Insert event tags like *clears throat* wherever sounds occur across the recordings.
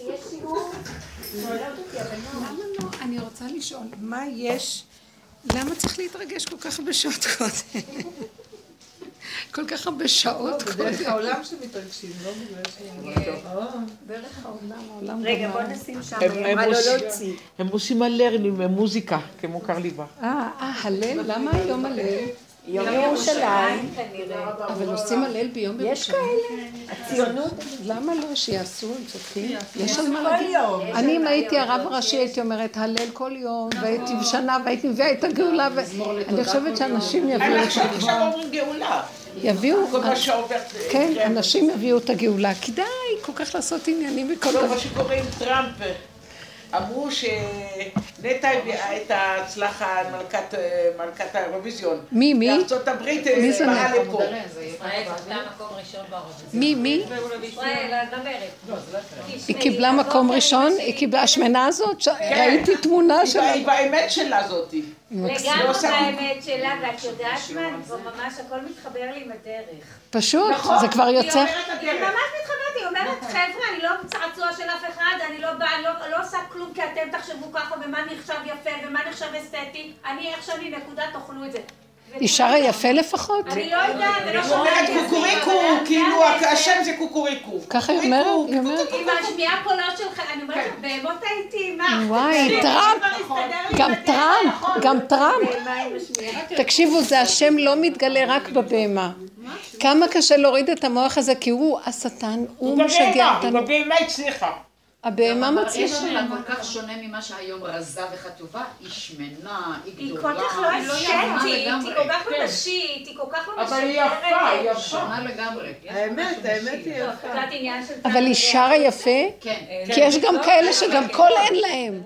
שיש שיעור? למה לא? אני רוצה לשאול, מה יש? למה צריך להתרגש כל כך הרבה שעות קודם? כל כך הרבה שעות קודם. בדרך העולם שמתרגשים, לא בגלל שהם... דרך העולם, העולם רגע, בוא נשים שם, הם עושים הלרנים, מוזיקה, כמו קרליבה. אה, אה, הלל? למה היום הלל? יום ירושלים. אבל עושים הלל ביום יש ירושלים. כאלה. הציונות. למה לא? שיעשו, הם צודקים. יש יש על מה כל להגיד. יום. אני אם הייתי הרב הראשי הייתי אומרת הלל כל יום, והייתי בשנה והייתי מביאה את הגאולה, ואני חושבת שאנשים יביאו את עכשיו הגאולה. אומרים גאולה. יביאו, כל מה שעובר... כן, אנשים יביאו את הגאולה, כדאי כל כך לעשות עניינים וכל לא, כך. מה שקורה עם טראמפ, אמרו שנטע הביאה את ההצלחה מלכת, מלכת האירוויזיון. מי, מי? בארצות הברית מי זה באה נטע? לפה. ישראל זכתה מקום ראשון באירוויזיון. מי, מי? ישראל, הזמרת. היא קיבלה מקום ראשון? היא קיבלה השמנה הזאת? ש- ראיתי תמונה שלה. היא באמת שלה זאתי. לגמרי לא באמת שלה, ואת יודעת מה? ממש הכל מתחבר לי עם הדרך. פשוט, נכון. זה כבר היא יוצא. אומרת, היא ממש מתחברת, היא אומרת, חבר'ה, אני לא צעצוע של אף אחד, אני לא באה, אני לא- לא עושה כלום כי אתם תחשבו ככה, ומה נחשב יפה, ומה נחשב אסתטי, אני איך שאני נקודה, תאכלו את זה. היא שרה יפה לפחות? אני לא יודעת, אני לא היא אומרת קוקוריקו, כאילו זה המסר. השם זה קוקוריקו. ככה היא אומרת? היא אומרת? היא משמיעה קולות שלך, אני אומרת לך, בהמות הייתי עימה. וואי, טראמפ, גם טראמפ, גם טראמפ. תקשיבו, זה השם לא מתגלה רק בבהמה. כמה קשה להוריד את המוח הזה, כי הוא השטן, הוא משגע אותנו. בבהמה הצליחה. הבהמה אבל מצליחה. יש לה כל כך שונה ממה שהיום רזה וחטובה, היא שמנה, היא היא גדולה. כל כך לא היא יפה אסתטית, היא. כל כך כן. נשית, היא כל כך לא אבל היא יפה, היא יפה. שונה לגמרי. האמת, האמת. היא יפה. קצת עניין של... אבל היא שרה יפה, כן, כי יש גם כאלה שגם קול אין להם.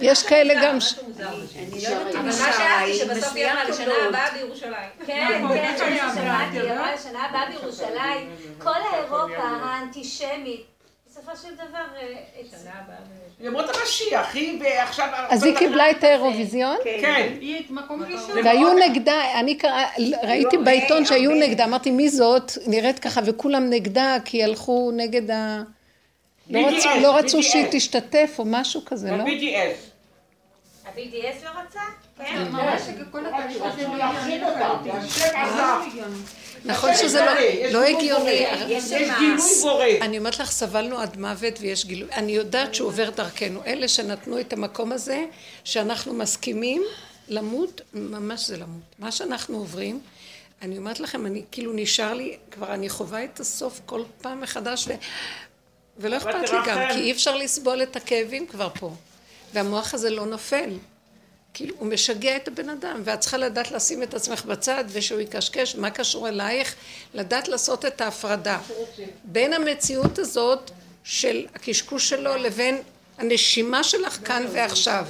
יש כאלה גם... ש- אבל מה שאהבתי שבסוף היא אמרה לשנה הבאה בירושלים. כן, כן, שאני שמעתי, היא אמרה לשנה הבאה בירושלים, כל האירופה האנטישמית, בסופו של דבר... אה, למרות המשיח, היא ועכשיו... אז היא קיבלה את האירוויזיון? כן. היא מקום ראשון. והיו נגדה, אני ראיתי בעיתון שהיו נגדה, אמרתי מי זאת, נראית ככה וכולם נגדה כי הלכו נגד ה... לא רצו, לא רצו. שהיא תשתתף או משהו כזה, לא? ב-BDS. ה-BDS לא רצה? כן. ממש כל. נכון שזה לא- לא הגיוני. יש גילוי בורא. אני אומרת לך, סבלנו עד מוות ויש גילוי. אני יודעת שהוא עובר דרכנו. אלה שנתנו את המקום הזה, שאנחנו מסכימים למות, ממש זה למות. מה שאנחנו עוברים, אני אומרת לכם, אני כאילו נשאר לי, כבר אני חווה את הסוף כל פעם מחדש, ו... ולא אכפת לי גם. כי אי אפשר לסבול את הכאבים כבר פה. והמוח הזה לא נופל. כאילו, הוא משגע את הבן אדם, ואת צריכה לדעת לשים את עצמך בצד, ושהוא יקשקש, מה קשור אלייך? לדעת לעשות את ההפרדה. בין המציאות הזאת של הקשקוש שלו לבין הנשימה שלך כאן ועכשיו.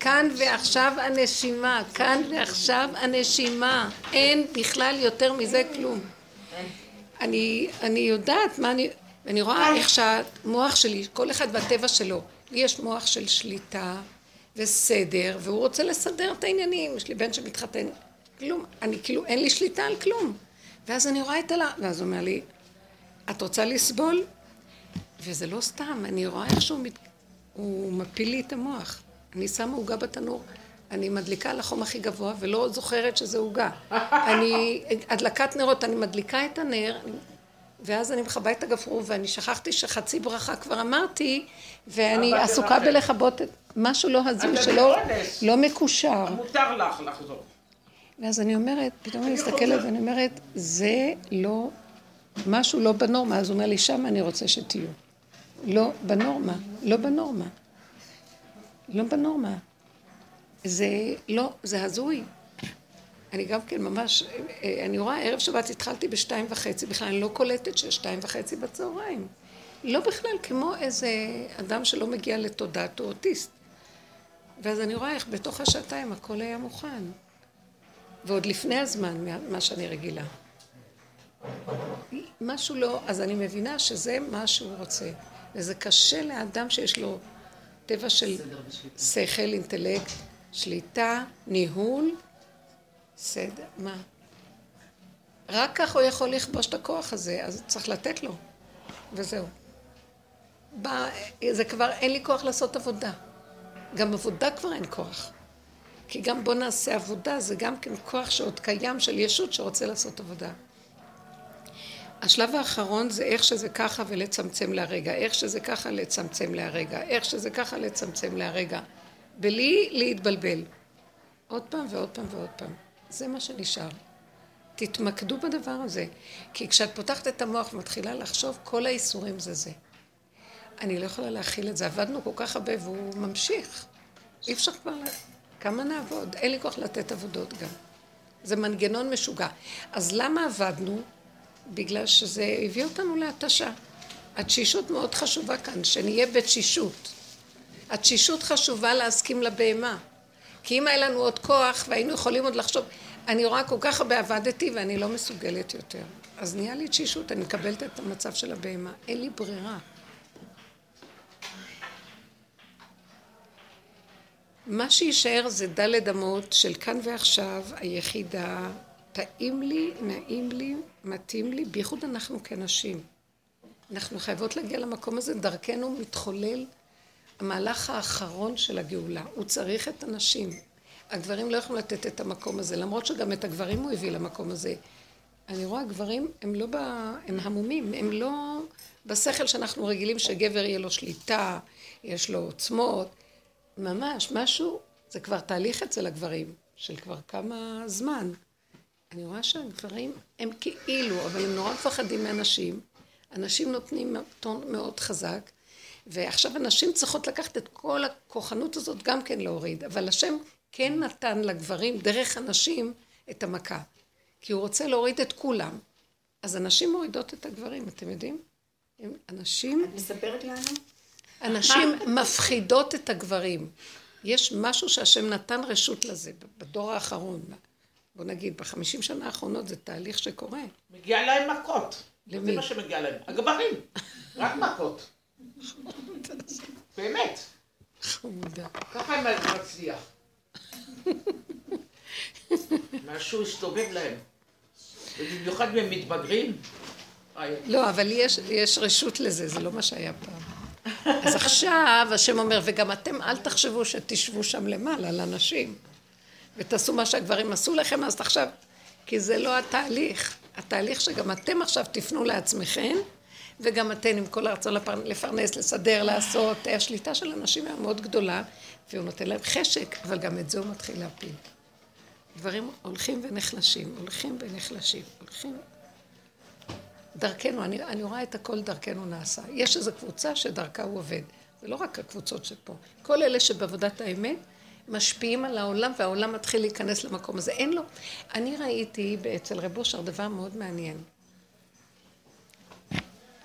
כאן ועכשיו הנשימה, כאן ועכשיו הנשימה. אין בכלל יותר מזה כלום. אני, אני יודעת מה אני... אני רואה איך שהמוח שלי, כל אחד והטבע שלו, לי יש מוח של שליטה וסדר, והוא רוצה לסדר את העניינים. יש לי בן שמתחתן, כלום. אני כאילו, אין לי שליטה על כלום. ואז אני רואה את הלה... ואז הוא אומר לי, את רוצה לסבול? וזה לא סתם, אני רואה איך שהוא מת... הוא מפיל לי את המוח. אני שמה עוגה בתנור, אני מדליקה על החום הכי גבוה ולא זוכרת שזה עוגה. אני, הדלקת נרות, אני מדליקה את הנר, ואז אני מכבה את הגפרור, ואני שכחתי שחצי ברכה כבר אמרתי, ואני עסוקה. בלכבות משהו לא הזוי שלא. לא מקושר. מותר לך לחזור. ואז אני אומרת, פתאום אני מסתכלת ואני אומרת, זה לא, משהו לא בנורמה. אז הוא אומר לי, שם אני רוצה שתהיו. לא בנורמה, לא בנורמה. לא בנורמה. זה לא, זה הזוי. אני גם כן ממש, אה, אני רואה, ערב שבת התחלתי בשתיים וחצי, בכלל אני לא קולטת ששתיים וחצי בצהריים. לא בכלל, כמו איזה אדם שלא מגיע לתודעת, הוא אוטיסט. ואז אני רואה איך בתוך השעתיים הכל היה מוכן. ועוד לפני הזמן, מה- מה שאני רגילה. משהו לא, אז אני מבינה שזה מה שהוא רוצה. וזה קשה לאדם שיש לו טבע של שכל, אינטלקט, שליטה, ניהול, סדר, מה? רק כך הוא יכול לכבוש את הכוח הזה, אז צריך לתת לו, וזהו. בא, זה כבר, אין לי כוח לעשות עבודה. גם עבודה כבר אין כוח. כי גם בוא נעשה עבודה, זה גם כן כוח שעוד קיים של ישות שרוצה לעשות עבודה. השלב האחרון זה איך שזה ככה ולצמצם להרגע, איך שזה ככה לצמצם להרגע, איך שזה ככה לצמצם להרגע, בלי להתבלבל. עוד פעם ועוד פעם ועוד פעם. זה מה שנשאר. תתמקדו בדבר הזה. כי כשאת פותחת את המוח ומתחילה לחשוב, כל האיסורים זה זה. אני לא יכולה להכיל את זה. עבדנו כל כך הרבה והוא ממשיך. אי אפשר כבר... לה... כמה נעבוד? אין לי כוח לתת עבודות גם. זה מנגנון משוגע. אז למה עבדנו? בגלל שזה הביא אותנו להתשה. התשישות מאוד חשובה כאן, שנהיה בתשישות. התשישות חשובה להסכים לבהמה. כי אם היה לנו עוד כוח והיינו יכולים עוד לחשוב, אני רואה כל כך הרבה עבדתי ואני לא מסוגלת יותר. אז נהיה לי תשישות, אני מקבלת את המצב של הבהמה. אין לי ברירה. מה שיישאר זה דלת אמות של כאן ועכשיו, היחידה, טעים לי, נעים לי, מתאים לי, בייחוד אנחנו כנשים. אנחנו חייבות להגיע למקום הזה, דרכנו מתחולל המהלך האחרון של הגאולה. הוא צריך את הנשים. הגברים לא יכולים לתת את המקום הזה, למרות שגם את הגברים הוא הביא למקום הזה. אני רואה גברים, הם לא ב... הם המומים, הם לא בשכל שאנחנו רגילים שגבר יהיה לו שליטה, יש לו עוצמות. ממש, משהו, זה כבר תהליך אצל הגברים, של כבר כמה זמן. אני רואה שהגברים הם כאילו, אבל הם נורא מפחדים מאנשים. אנשים נותנים טון מאוד חזק, ועכשיו הנשים צריכות לקחת את כל הכוחנות הזאת גם כן להוריד, אבל השם כן נתן לגברים דרך הנשים את המכה, כי הוא רוצה להוריד את כולם. אז הנשים מורידות את הגברים, אתם יודעים? הנשים... את מספרת לנו? הנשים מפחידות את הגברים. יש משהו שהשם נתן רשות לזה בדור האחרון. בוא נגיד, בחמישים שנה האחרונות זה תהליך שקורה. מגיע להם מכות. למי? זה מה שמגיע להם. הגברים. רק מכות. באמת. חמודה. ככה הם מצליח. משהו הסתובב להם. ובמיוחד אם הם מתבגרים. לא, אבל יש, יש רשות לזה, זה לא מה שהיה פעם. אז עכשיו השם אומר, וגם אתם אל תחשבו שתשבו שם למעלה, לנשים, ותעשו מה שהגברים עשו לכם, אז עכשיו, כי זה לא התהליך. התהליך שגם אתם עכשיו תפנו לעצמכם, וגם אתן עם כל הרצון לפרנס, לסדר, לעשות. השליטה של אנשים היה מאוד גדולה, והוא נותן להם חשק, אבל גם את זה הוא מתחיל להפיל. דברים הולכים ונחלשים, הולכים ונחלשים, הולכים... דרכנו, אני, אני רואה את הכל דרכנו נעשה. יש איזו קבוצה שדרכה הוא עובד. זה לא רק הקבוצות שפה. כל אלה שבעבודת האמת משפיעים על העולם, והעולם מתחיל להיכנס למקום הזה. אין לו. אני ראיתי אצל רב אושר דבר מאוד מעניין.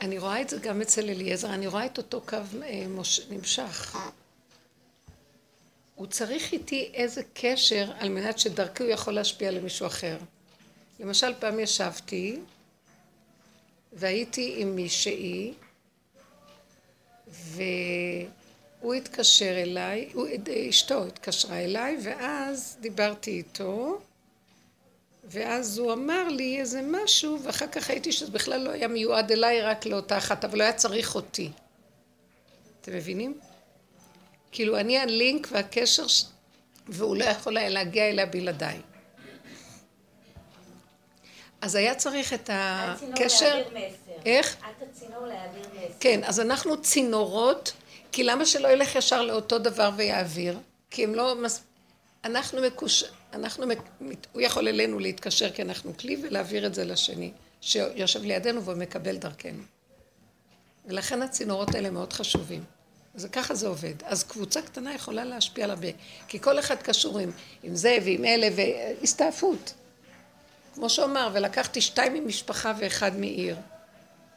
אני רואה את זה גם אצל אליעזר, אני רואה את אותו קו אה, מוש... נמשך. הוא צריך איתי איזה קשר על מנת שדרכי הוא יכול להשפיע למישהו אחר. למשל, פעם ישבתי והייתי עם מישהי, והוא התקשר אליי, הוא, אשתו התקשרה אליי, ואז דיברתי איתו, ואז הוא אמר לי איזה משהו, ואחר כך הייתי שזה בכלל לא היה מיועד אליי רק לאותה אחת, אבל הוא היה צריך אותי. אתם מבינים? כאילו אני הלינק והקשר, ש... והוא לא יכול היה להגיע אליה בלעדיי. אז היה צריך את הקשר... איך? את הצינור להעביר מסר. כן, אז אנחנו צינורות, כי למה שלא ילך ישר לאותו דבר ויעביר? כי הם לא... מס... אנחנו מקוש... אנחנו... הוא יכול אלינו להתקשר כי אנחנו כלי ולהעביר את זה לשני, שיושב לידינו ומקבל דרכנו. ולכן הצינורות האלה מאוד חשובים. אז ככה זה עובד. אז קבוצה קטנה יכולה להשפיע על הרבה, כי כל אחד קשור עם, עם זה ועם אלה, והסתעפות. כמו שאומר, ולקחתי שתיים ממשפחה ואחד מעיר.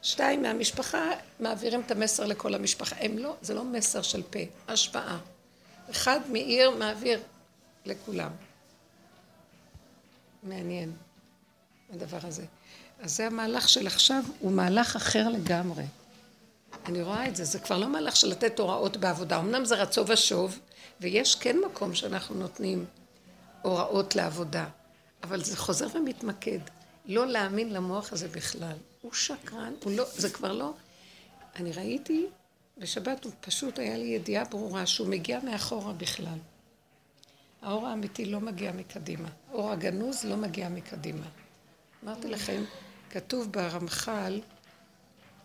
שתיים מהמשפחה מעבירים את המסר לכל המשפחה. הם לא, זה לא מסר של פה, השפעה. אחד מעיר מעביר לכולם. מעניין, הדבר הזה. אז זה המהלך של עכשיו, הוא מהלך אחר לגמרי. אני רואה את זה, זה כבר לא מהלך של לתת הוראות בעבודה. אמנם זה רצו ושוב, ויש כן מקום שאנחנו נותנים הוראות לעבודה, אבל זה חוזר ומתמקד. לא להאמין למוח הזה בכלל. הוא שקרן, הוא לא, זה כבר לא... אני ראיתי בשבת הוא פשוט היה לי ידיעה ברורה שהוא מגיע מאחורה בכלל. האור האמיתי לא מגיע מקדימה. האור הגנוז לא מגיע מקדימה. אמרתי לכם, כתוב ברמח"ל,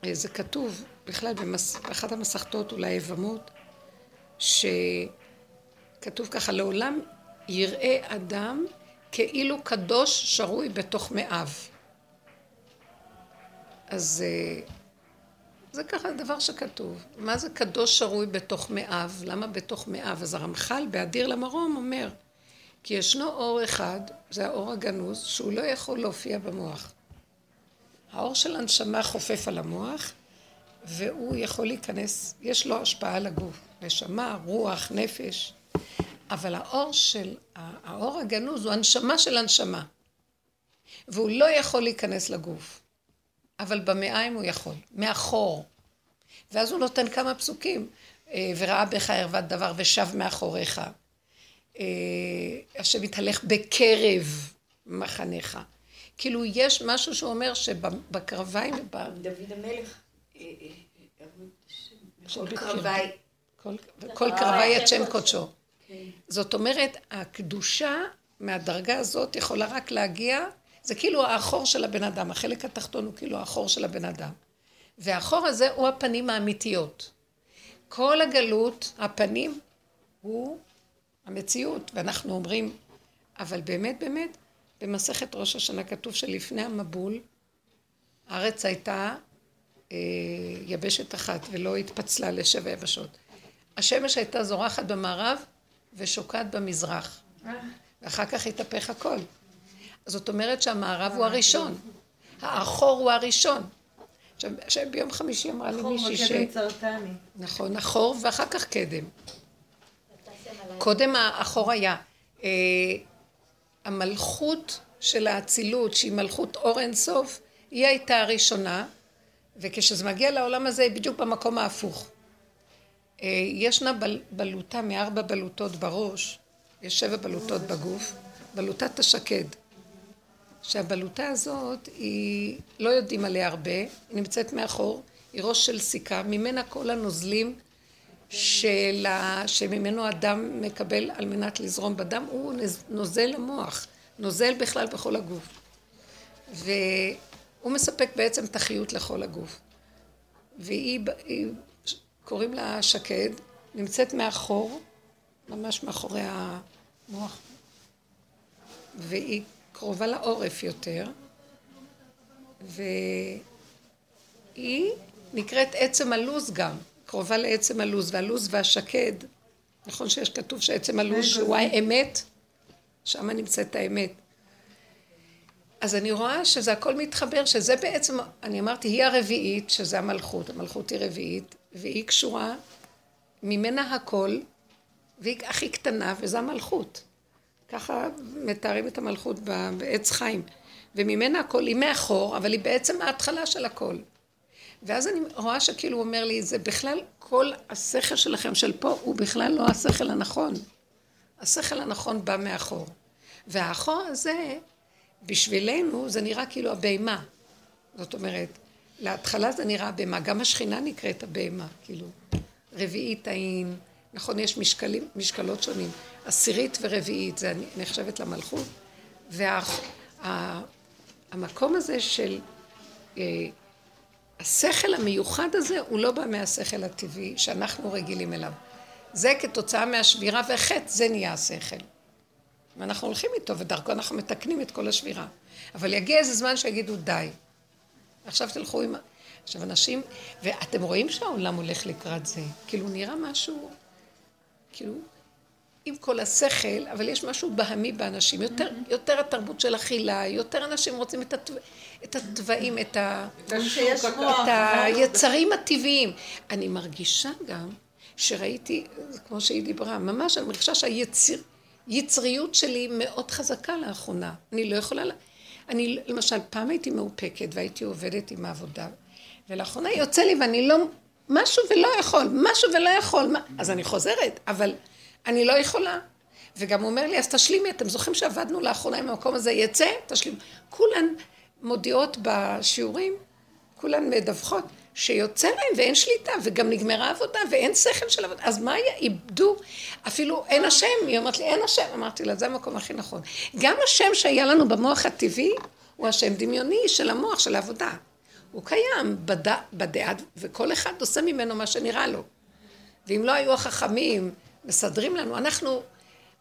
אה, זה כתוב בכלל באחת המסכתות, אולי יבמות, שכתוב ככה, לעולם יראה אדם כאילו קדוש שרוי בתוך מאיו. אז אה, זה ככה דבר שכתוב. מה זה קדוש שרוי בתוך מאיו? למה בתוך מאיו? אז הרמח"ל באדיר למרום אומר, כי ישנו אור אחד, זה האור הגנוז, שהוא לא יכול להופיע במוח. האור של הנשמה חופף על המוח, והוא יכול להיכנס, יש לו השפעה על הגוף, נשמה, רוח, נפש, אבל האור של, האור הגנוז הוא הנשמה של הנשמה, והוא לא יכול להיכנס לגוף, אבל במעיים הוא יכול, מאחור. ואז הוא נותן כמה פסוקים, אה, וראה בך ערוות דבר ושב מאחוריך. אה, השם יתהלך בקרב מחניך. כאילו יש משהו שאומר שבקרביים... דוד המלך. אה, כל קרבי. כל קרבי את שם קודשו. זאת אומרת, הקדושה מהדרגה הזאת יכולה רק להגיע, זה כאילו האחור של הבן אדם, החלק התחתון הוא כאילו האחור של הבן אדם. והחור הזה הוא הפנים האמיתיות. כל הגלות, הפנים, הוא המציאות, ואנחנו אומרים, אבל באמת באמת, במסכת ראש השנה כתוב שלפני המבול, הארץ הייתה אה, יבשת אחת ולא התפצלה לשבע יבשות. השמש הייתה זורחת במערב ושוקעת במזרח, ואחר כך התהפך הכל. זאת אומרת שהמערב הוא הראשון, האחור הוא הראשון. עכשיו, ביום חמישי אמרה לי מישהי ש... חור סרטני. נכון, החור ואחר כך קדם. קודם החור היה. אה, המלכות של האצילות, שהיא מלכות אור אין סוף, היא הייתה הראשונה, וכשזה מגיע לעולם הזה, היא בדיוק במקום ההפוך. אה, ישנה בל, בלוטה מארבע בלוטות בראש, יש שבע בלוטות בגוף, בלוטת השקד. שהבלוטה הזאת היא, לא יודעים עליה הרבה, היא נמצאת מאחור, היא ראש של סיכה, ממנה כל הנוזלים של ה... שממנו אדם מקבל על מנת לזרום בדם, הוא נוזל למוח, נוזל בכלל בכל הגוף. והוא מספק בעצם את החיות לכל הגוף. והיא, היא, קוראים לה שקד, נמצאת מאחור, ממש מאחורי המוח, והיא קרובה לעורף יותר, והיא נקראת עצם הלוז גם, קרובה לעצם הלוז, והלוז והשקד, נכון שיש כתוב שעצם הלוז שהוא האמת, שם נמצאת האמת. אז אני רואה שזה הכל מתחבר, שזה בעצם, אני אמרתי, היא הרביעית, שזה המלכות, המלכות היא רביעית, והיא קשורה, ממנה הכל, והיא הכי קטנה, וזה המלכות. ככה מתארים את המלכות בעץ חיים. וממנה הכל, היא מאחור, אבל היא בעצם ההתחלה של הכל. ואז אני רואה שכאילו הוא אומר לי, זה בכלל, כל השכל שלכם של פה, הוא בכלל לא השכל הנכון. השכל הנכון בא מאחור. והאחור הזה, בשבילנו, זה נראה כאילו הבהמה. זאת אומרת, להתחלה זה נראה הבהמה, גם השכינה נקראת הבהמה, כאילו, רביעית העין, נכון, יש משקלים, משקלות שונים. עשירית ורביעית, זה נחשבת למלכות. והמקום וה, הזה של אה, השכל המיוחד הזה, הוא לא בא מהשכל הטבעי שאנחנו רגילים אליו. זה כתוצאה מהשבירה והחטא, זה נהיה השכל. ואנחנו הולכים איתו, ודרכו אנחנו מתקנים את כל השבירה. אבל יגיע איזה זמן שיגידו די. עכשיו תלכו עם... עכשיו אנשים, ואתם רואים שהעולם הולך לקראת זה, כאילו נראה משהו, כאילו, עם כל השכל, אבל יש משהו בהמי באנשים, יותר, יותר התרבות של אכילה, יותר אנשים רוצים את, התו, את התוואים, את, ה, את היצרים הטבעיים. אני מרגישה גם שראיתי, כמו שהיא דיברה, ממש אני מרגישה שהיצריות שלי מאוד חזקה לאחרונה. אני לא יכולה, אני למשל פעם הייתי מאופקת והייתי עובדת עם העבודה, ולאחרונה יוצא לי ואני לא, משהו ולא יכול, משהו ולא יכול, אז אני חוזרת, אבל אני לא יכולה. וגם הוא אומר לי, אז תשלימי, אתם זוכרים שעבדנו לאחרונה עם המקום הזה, יצא, תשלים. כולן מודיעות בשיעורים, כולן מדווחות, שיוצא להם ואין שליטה, וגם נגמרה עבודה, ואין שכל של עבודה. אז מה היה? איבדו, אפילו אין השם. היא אומרת לי, אין השם. אמרתי לה, זה המקום הכי נכון. גם השם שהיה לנו במוח הטבעי, הוא השם דמיוני של המוח, של העבודה. הוא קיים בד... בדעה, וכל אחד עושה ממנו מה שנראה לו. ואם לא היו החכמים מסדרים לנו, אנחנו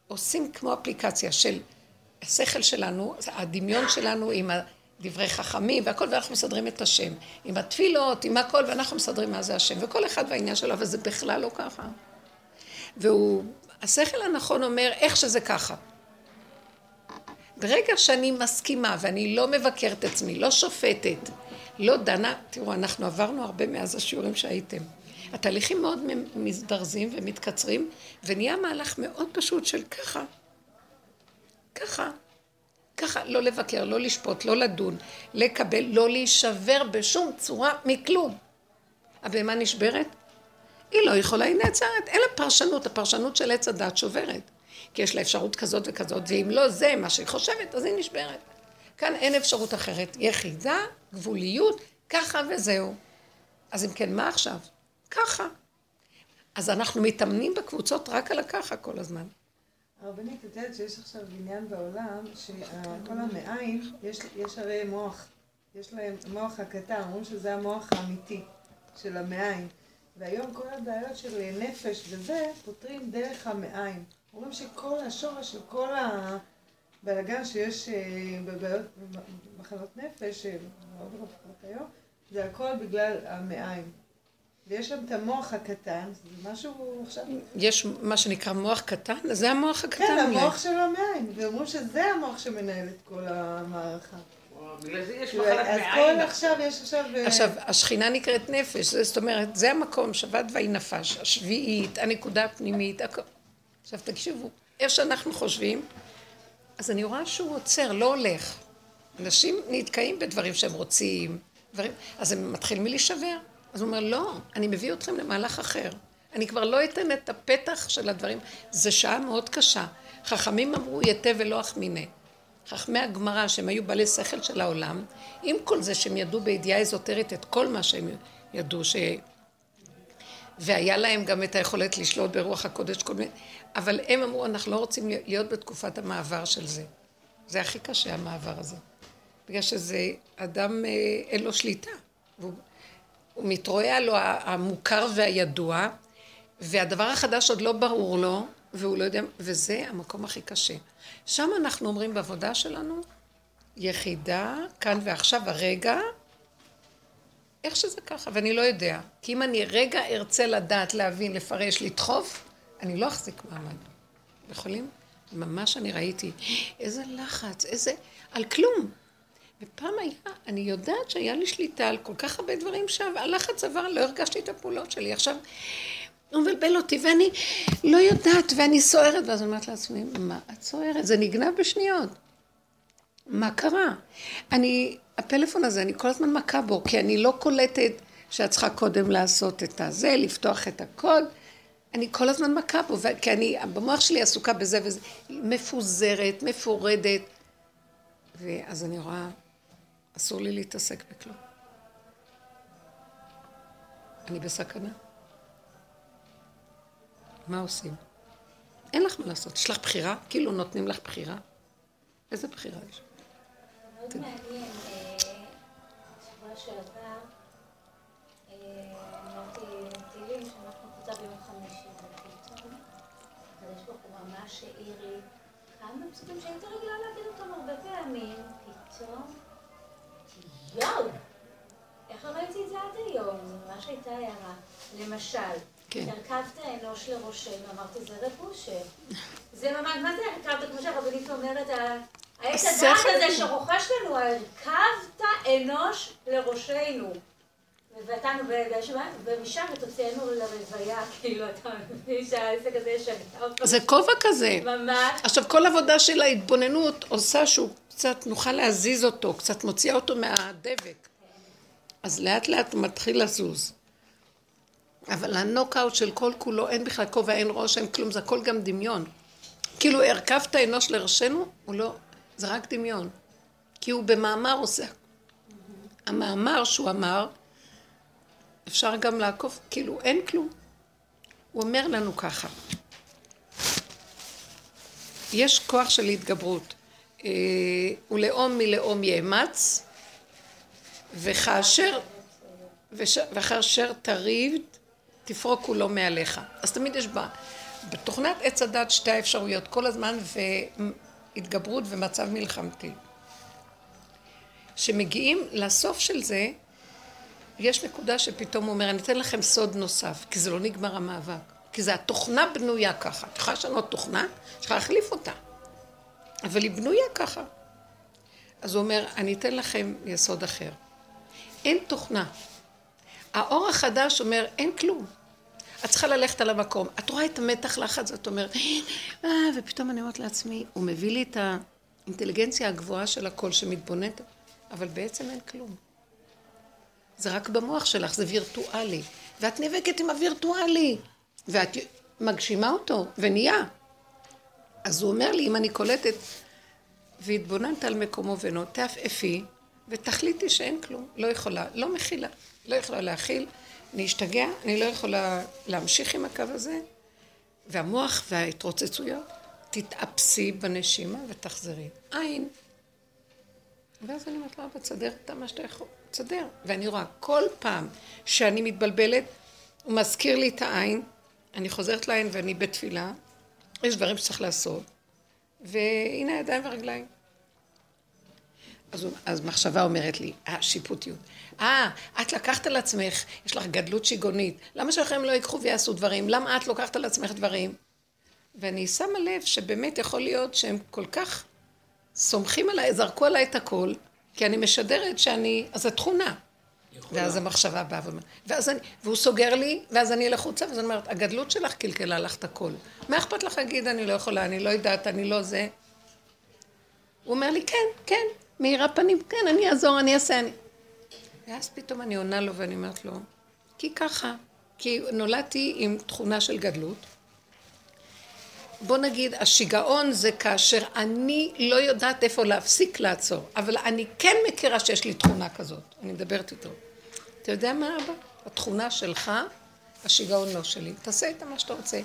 עושים כמו אפליקציה של השכל שלנו, הדמיון שלנו עם דברי חכמים והכל, ואנחנו מסדרים את השם. עם התפילות, עם הכל, ואנחנו מסדרים מה זה השם. וכל אחד והעניין שלו, אבל זה בכלל לא ככה. והוא, השכל הנכון אומר איך שזה ככה. ברגע שאני מסכימה ואני לא מבקרת עצמי, לא שופטת, לא דנה, תראו, אנחנו עברנו הרבה מאז השיעורים שהייתם. התהליכים מאוד מזדרזים ומתקצרים, ונהיה מהלך מאוד פשוט של ככה, ככה, ככה, לא לבקר, לא לשפוט, לא לדון, לקבל, לא להישבר בשום צורה מכלום. הבהמה נשברת? היא לא יכולה, היא נעצרת. אין לה פרשנות, הפרשנות של עץ הדת שוברת. כי יש לה אפשרות כזאת וכזאת, ואם לא זה מה שהיא חושבת, אז היא נשברת. כאן אין אפשרות אחרת. יחידה, גבוליות, ככה וזהו. אז אם כן, מה עכשיו? ככה. אז אנחנו מתאמנים בקבוצות רק על הככה כל הזמן. הרבנית, את יודעת שיש עכשיו עניין בעולם, שכל המעיים, יש, יש הרי מוח, יש להם מוח הקטן, אומרים שזה המוח האמיתי של המעיים. והיום כל הבעיות של נפש וזה, פותרים דרך המעיים. אומרים שכל השורש של כל הבלאגן שיש אה, בבעיות, במחלות נפש, רופאות היום, זה הכל בגלל המעיים. ויש שם את המוח הקטן, זה משהו עכשיו... יש מה שנקרא מוח קטן? זה המוח הקטן. כן, המוח של המעיים. ואומרים שזה המוח שמנהל את כל המערכה. בגלל זה יש מחלת אז מעיים. כל עכשיו, יש עכשיו... אה, עכשיו, השכינה נקראת נפש, זאת אומרת, זה המקום, שבת ויהי נפש, השביעית, הנקודה הפנימית, הכל. עכשיו תקשיבו, איך שאנחנו חושבים, אז אני רואה שהוא עוצר, לא הולך. אנשים נתקעים בדברים שהם רוצים, דברים, אז הם מתחילים מלהישבר. אז הוא אומר, לא, אני מביא אתכם למהלך אחר. אני כבר לא אתן את הפתח של הדברים. זו שעה מאוד קשה. חכמים אמרו, יתה ולא אחמיני. חכמי הגמרא, שהם היו בעלי שכל של העולם, עם כל זה שהם ידעו בידיעה אזוטרית את כל מה שהם ידעו, ש... והיה להם גם את היכולת לשלוט ברוח הקודש, כל מיני... אבל הם אמרו, אנחנו לא רוצים להיות בתקופת המעבר של זה. זה הכי קשה, המעבר הזה. בגלל שזה אדם, אה, אין לו שליטה. והוא הוא מתרועע לו המוכר והידוע, והדבר החדש עוד לא ברור לו, והוא לא יודע, וזה המקום הכי קשה. שם אנחנו אומרים בעבודה שלנו, יחידה, כאן ועכשיו, הרגע, איך שזה ככה, ואני לא יודע. כי אם אני רגע ארצה לדעת, להבין, לפרש, לדחוף, אני לא אחזיק מעמד. יכולים? ממש אני ראיתי, איזה לחץ, איזה... על כלום. ופעם היה, אני יודעת שהיה לי שליטה על כל כך הרבה דברים שהלחץ עבר, לא הרגשתי את הפעולות שלי. עכשיו, הוא מבלבל אותי ואני לא יודעת ואני סוערת, ואז אני אומרת לעצמי, מה את סוערת? זה נגנב בשניות. מה קרה? אני, הפלאפון הזה, אני כל הזמן מכה בו, כי אני לא קולטת שאת צריכה קודם לעשות את הזה, לפתוח את הקוד. אני כל הזמן מכה בו, כי אני, במוח שלי עסוקה בזה וזה, מפוזרת, מפורדת. ואז אני רואה, אסור לי להתעסק בכלום. אני בסכנה. מה עושים? אין לך מה לעשות, יש לך בחירה? כאילו נותנים לך בחירה? איזה בחירה יש? מאוד מעניין, אה, שבוע שעבר אה, אמרתי תהילים שאנחנו קבוצה ביום חמישי ופתאום הקדוש ברוך הוא ממש העיר לי כמה פסוקים שהייתי רגילה להגיד אותם הרבה פעמים, פתאום יואו! איך לא ראיתי את זה עד היום? זו ממש הייתה הערה. למשל, כן. הרכבת אנוש לראשנו, אמרתי, זה רבושה. זה ממש, מה זה הרכבת, כמו שהרבנית אומרת, העץ הדעת הזה. שרוכש לנו, הרכבת אנוש לראשנו. ואתנו בשבת, ומשם תוצאנו לרוויה, *laughs* כאילו, אתה מבין שהעסק הזה אותו. זה כובע כזה. ממש. עכשיו, כל עבודה של ההתבוננות עושה שהוא קצת, נוכל להזיז אותו, קצת מוציאה אותו מהדבק. אז לאט לאט הוא מתחיל לזוז. אבל הנוקאוט של כל כולו, אין בכלל כובע, אין ראש, אין כלום, זה הכל גם דמיון. כאילו, הרכבת אנוש לראשנו, הוא לא, זה רק דמיון. כי הוא במאמר עושה. המאמר שהוא אמר, אפשר גם לעקוף, כאילו אין כלום. הוא אומר לנו ככה, יש כוח של התגברות. אה, ולאום מלאום יאמץ, וכאשר, וש, וכאשר תריב, תפרוק כולו מעליך. אז תמיד יש בה, בתוכנת עץ הדת שתי האפשרויות, כל הזמן והתגברות ומצב מלחמתי. כשמגיעים לסוף של זה, יש נקודה שפתאום הוא אומר, אני אתן לכם סוד נוסף, כי זה לא נגמר המאבק. כי זה התוכנה בנויה ככה. את יכולה לשנות תוכנה, יש לך להחליף אותה. אבל היא בנויה ככה. אז הוא אומר, אני אתן לכם יסוד אחר. אין תוכנה. האור החדש אומר, אין כלום. את צריכה ללכת על המקום. את רואה את המתח לחץ, ואת אומרת, אה, ופתאום אני אומרת לעצמי, הוא מביא לי את האינטליגנציה הגבוהה של הקול שמתבוננת, אבל בעצם אין כלום. זה רק במוח שלך, זה וירטואלי. ואת נאבקת עם הווירטואלי, ואת מגשימה אותו, ונהיה. אז הוא אומר לי, אם אני קולטת, והתבוננת על מקומו ונו, תעפעפי, ותחליטי שאין כלום, לא יכולה, לא מכילה, לא יכולה להכיל, אני אשתגע, אני לא יכולה להמשיך עם הקו הזה, והמוח וההתרוצצויות, תתאפסי בנשימה ותחזרי. עין. ואז אני אומרת לו, אבא, תסדר את מה שאתה יכול, תסדר. ואני רואה, כל פעם שאני מתבלבלת, הוא מזכיר לי את העין, אני חוזרת לעין ואני בתפילה, יש דברים שצריך לעשות, והנה הידיים והרגליים. אז, אז מחשבה אומרת לי, השיפוטיות. אה, את לקחת על עצמך, יש לך גדלות שיגונית, למה שאחרים לא ייקחו ויעשו דברים? למה את לוקחת על עצמך דברים? ואני שמה לב שבאמת יכול להיות שהם כל כך סומכים עליי, זרקו עליי את הכל, כי אני משדרת שאני, אז זו תכונה. יכולה. ואז המחשבה באה ואומרת, ואז אני, והוא סוגר לי, ואז אני אלך חוצה, ואז אני אומרת, הגדלות שלך קלקלה לך את הכל. מה אכפת לך להגיד, אני לא יכולה, אני לא יודעת, אני לא זה? הוא אומר לי, כן, כן, מאירה פנים, כן, אני אעזור, אני אעשה, אני... ואז פתאום אני עונה לו ואני אומרת לו, כי ככה, כי נולדתי עם תכונה של גדלות. בוא נגיד, השיגעון זה כאשר אני לא יודעת איפה להפסיק לעצור, אבל אני כן מכירה שיש לי תכונה כזאת, אני מדברת איתו. אתה יודע מה אבא? התכונה שלך, השיגעון לא שלי. תעשה איתה מה שאתה רוצה.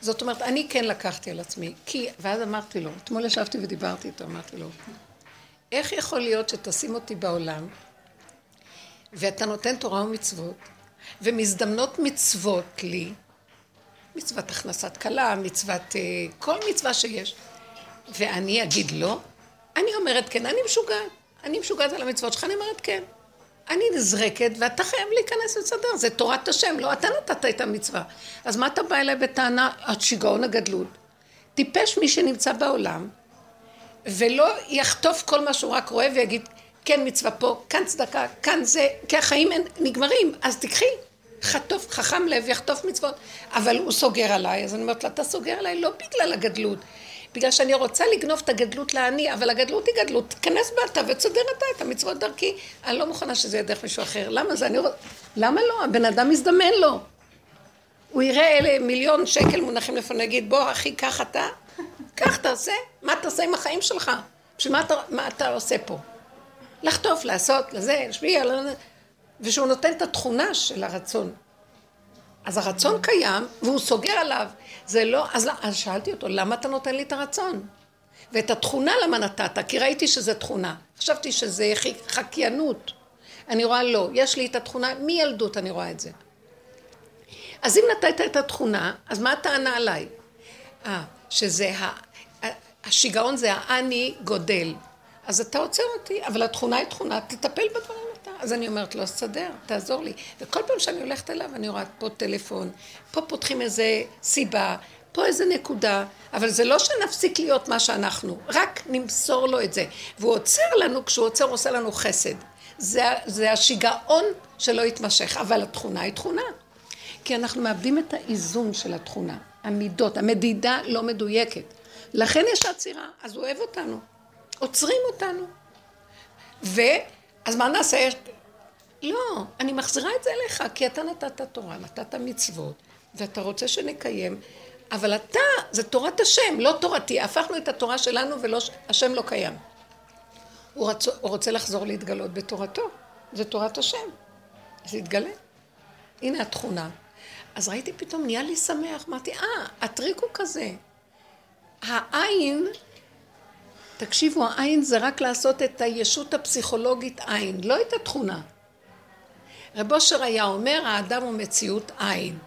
זאת אומרת, אני כן לקחתי על עצמי, כי, ואז אמרתי לו, אתמול ישבתי ודיברתי איתו, אמרתי לו, איך יכול להיות שתשים אותי בעולם, ואתה נותן תורה ומצוות, ומזדמנות מצוות לי, מצוות הכנסת כלה, מצוות, אה, כל מצווה שיש, ואני אגיד לא? אני אומרת כן, אני משוגעת. אני משוגעת על המצוות שלך, אני אומרת כן. אני נזרקת ואתה חייב להיכנס לסדר, זה תורת השם, לא אתה נתת את המצווה. אז מה אתה בא אליי בטענה, השיגעון הגדלות? טיפש מי שנמצא בעולם, ולא יחטוף כל מה שהוא רק רואה ויגיד, כן מצווה פה, כאן צדקה, כאן זה, כי החיים נגמרים, אז תקחי. חטוף, חכם לב יחטוף מצוות, אבל הוא סוגר עליי, אז אני אומרת לה, אתה סוגר עליי לא בגלל הגדלות, בגלל שאני רוצה לגנוב את הגדלות לעני, אבל הגדלות היא גדלות, תיכנס בה ותסדר אתה את המצוות דרכי. אני לא מוכנה שזה יהיה דרך מישהו אחר. למה זה? אני... למה לא? הבן אדם מזדמן לו. הוא יראה אלה מיליון שקל מונחים לפני, יגיד, בוא אחי, קח אתה, קח תעשה, מה תעשה עם החיים שלך? בשביל מה אתה, מה אתה עושה פה? לחטוף, לעשות, לזה, להשפיע, ושהוא נותן את התכונה של הרצון. אז הרצון קיים, והוא סוגר עליו. זה לא, אז, אז שאלתי אותו, למה אתה נותן לי את הרצון? ואת התכונה למה נתת? כי ראיתי שזה תכונה. חשבתי שזה חקיינות. אני רואה לא, יש לי את התכונה, מילדות אני רואה את זה. אז אם נתת את התכונה, אז מה הטענה עליי? אה, שזה ה... השיגעון זה האני גודל. אז אתה עוצר אותי, אבל התכונה היא תכונה, תטפל בדברים. אז אני אומרת לו, סדר, תעזור לי. וכל פעם שאני הולכת אליו, אני רואה פה טלפון, פה פותחים איזה סיבה, פה איזה נקודה, אבל זה לא שנפסיק להיות מה שאנחנו, רק נמסור לו את זה. והוא עוצר לנו, כשהוא עוצר, הוא עושה לנו חסד. זה, זה השיגעון שלא יתמשך, אבל התכונה היא תכונה. כי אנחנו מאבדים את האיזון של התכונה, המידות, המדידה לא מדויקת. לכן יש עצירה, אז הוא אוהב אותנו. עוצרים אותנו. ואז מה נעשה? לא, אני מחזירה את זה אליך, כי אתה נתת תורה, נתת מצוות, ואתה רוצה שנקיים, אבל אתה, זה תורת השם, לא תורתי. הפכנו את התורה שלנו והשם לא קיים. הוא, רצ... הוא רוצה לחזור להתגלות בתורתו, זה תורת השם. זה יתגלה. הנה התכונה. אז ראיתי פתאום, נהיה לי שמח, אמרתי, אה, הטריק הוא כזה. העין, תקשיבו, העין זה רק לעשות את הישות הפסיכולוגית עין, לא את התכונה. רב אושר היה אומר, האדם הוא מציאות עין.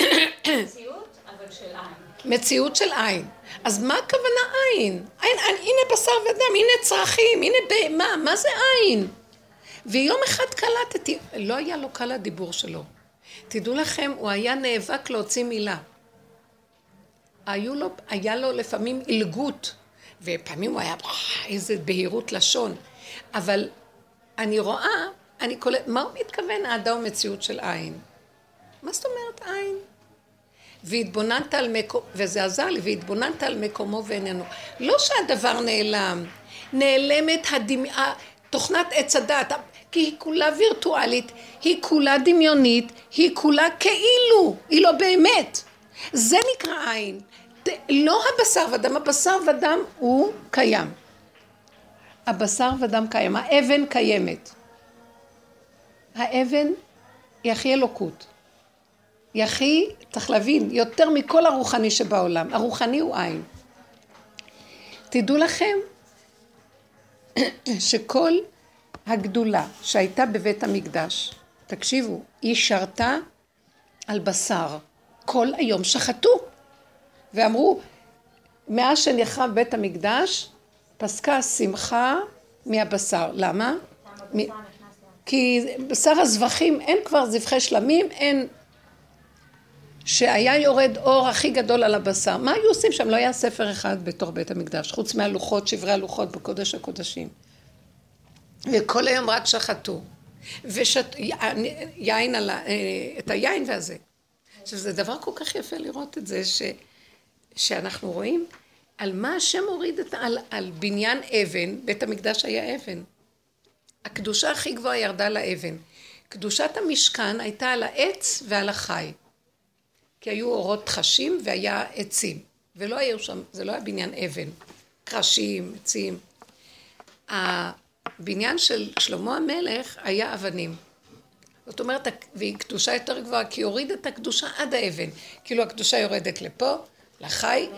מציאות, אבל של עין. מציאות של עין. אז מה הכוונה עין? עין, עין הנה בשר ודם, הנה צרכים, הנה בהמה, מה זה עין? ויום אחד קלטתי, לא היה לו קל הדיבור שלו. תדעו לכם, הוא היה נאבק להוציא מילה. היו לו, היה לו לפעמים עילגות, ופעמים הוא היה, איזה בהירות לשון. אבל אני רואה, אני קולט, מה הוא מתכוון האדם מציאות של עין? מה זאת אומרת עין? והתבוננת על מקומו, וזה עזר לי, והתבוננת על מקומו ואיננו. לא שהדבר נעלם, נעלמת הדמעה, תוכנת עץ הדת, כי היא כולה וירטואלית, היא כולה דמיונית, היא כולה כאילו, היא לא באמת. זה נקרא עין. לא הבשר ודם, הבשר ודם הוא קיים. הבשר ודם קיים, האבן קיימת. האבן היא הכי אלוקות. היא הכי, צריך להבין, יותר מכל הרוחני שבעולם. הרוחני הוא עין. תדעו לכם *clears throat* שכל הגדולה שהייתה בבית המקדש, תקשיבו, היא שרתה על בשר. כל היום שחטו. ואמרו, מאז שנחרב בית המקדש, פסקה שמחה מהבשר. למה? כי בשר הזבחים, אין כבר זבחי שלמים, אין... שהיה יורד אור הכי גדול על הבשר. מה היו עושים שם? לא היה ספר אחד בתור בית המקדש, חוץ מהלוחות, שברי הלוחות בקודש הקודשים. וכל היום רק שחטו. ושת... יין על ה... את היין והזה. עכשיו, זה דבר כל כך יפה לראות את זה, ש... שאנחנו רואים על מה השם הוריד את... על, על בניין אבן, בית המקדש היה אבן. הקדושה הכי גבוהה ירדה לאבן. קדושת המשכן הייתה על העץ ועל החי. כי היו אורות חשים והיה עצים. ולא היו שם, זה לא היה בניין אבן. קרשים, עצים. הבניין של שלמה המלך היה אבנים. זאת אומרת, והיא קדושה יותר גבוהה, כי היא הורידה את הקדושה עד האבן. כאילו הקדושה יורדת לפה, לחי,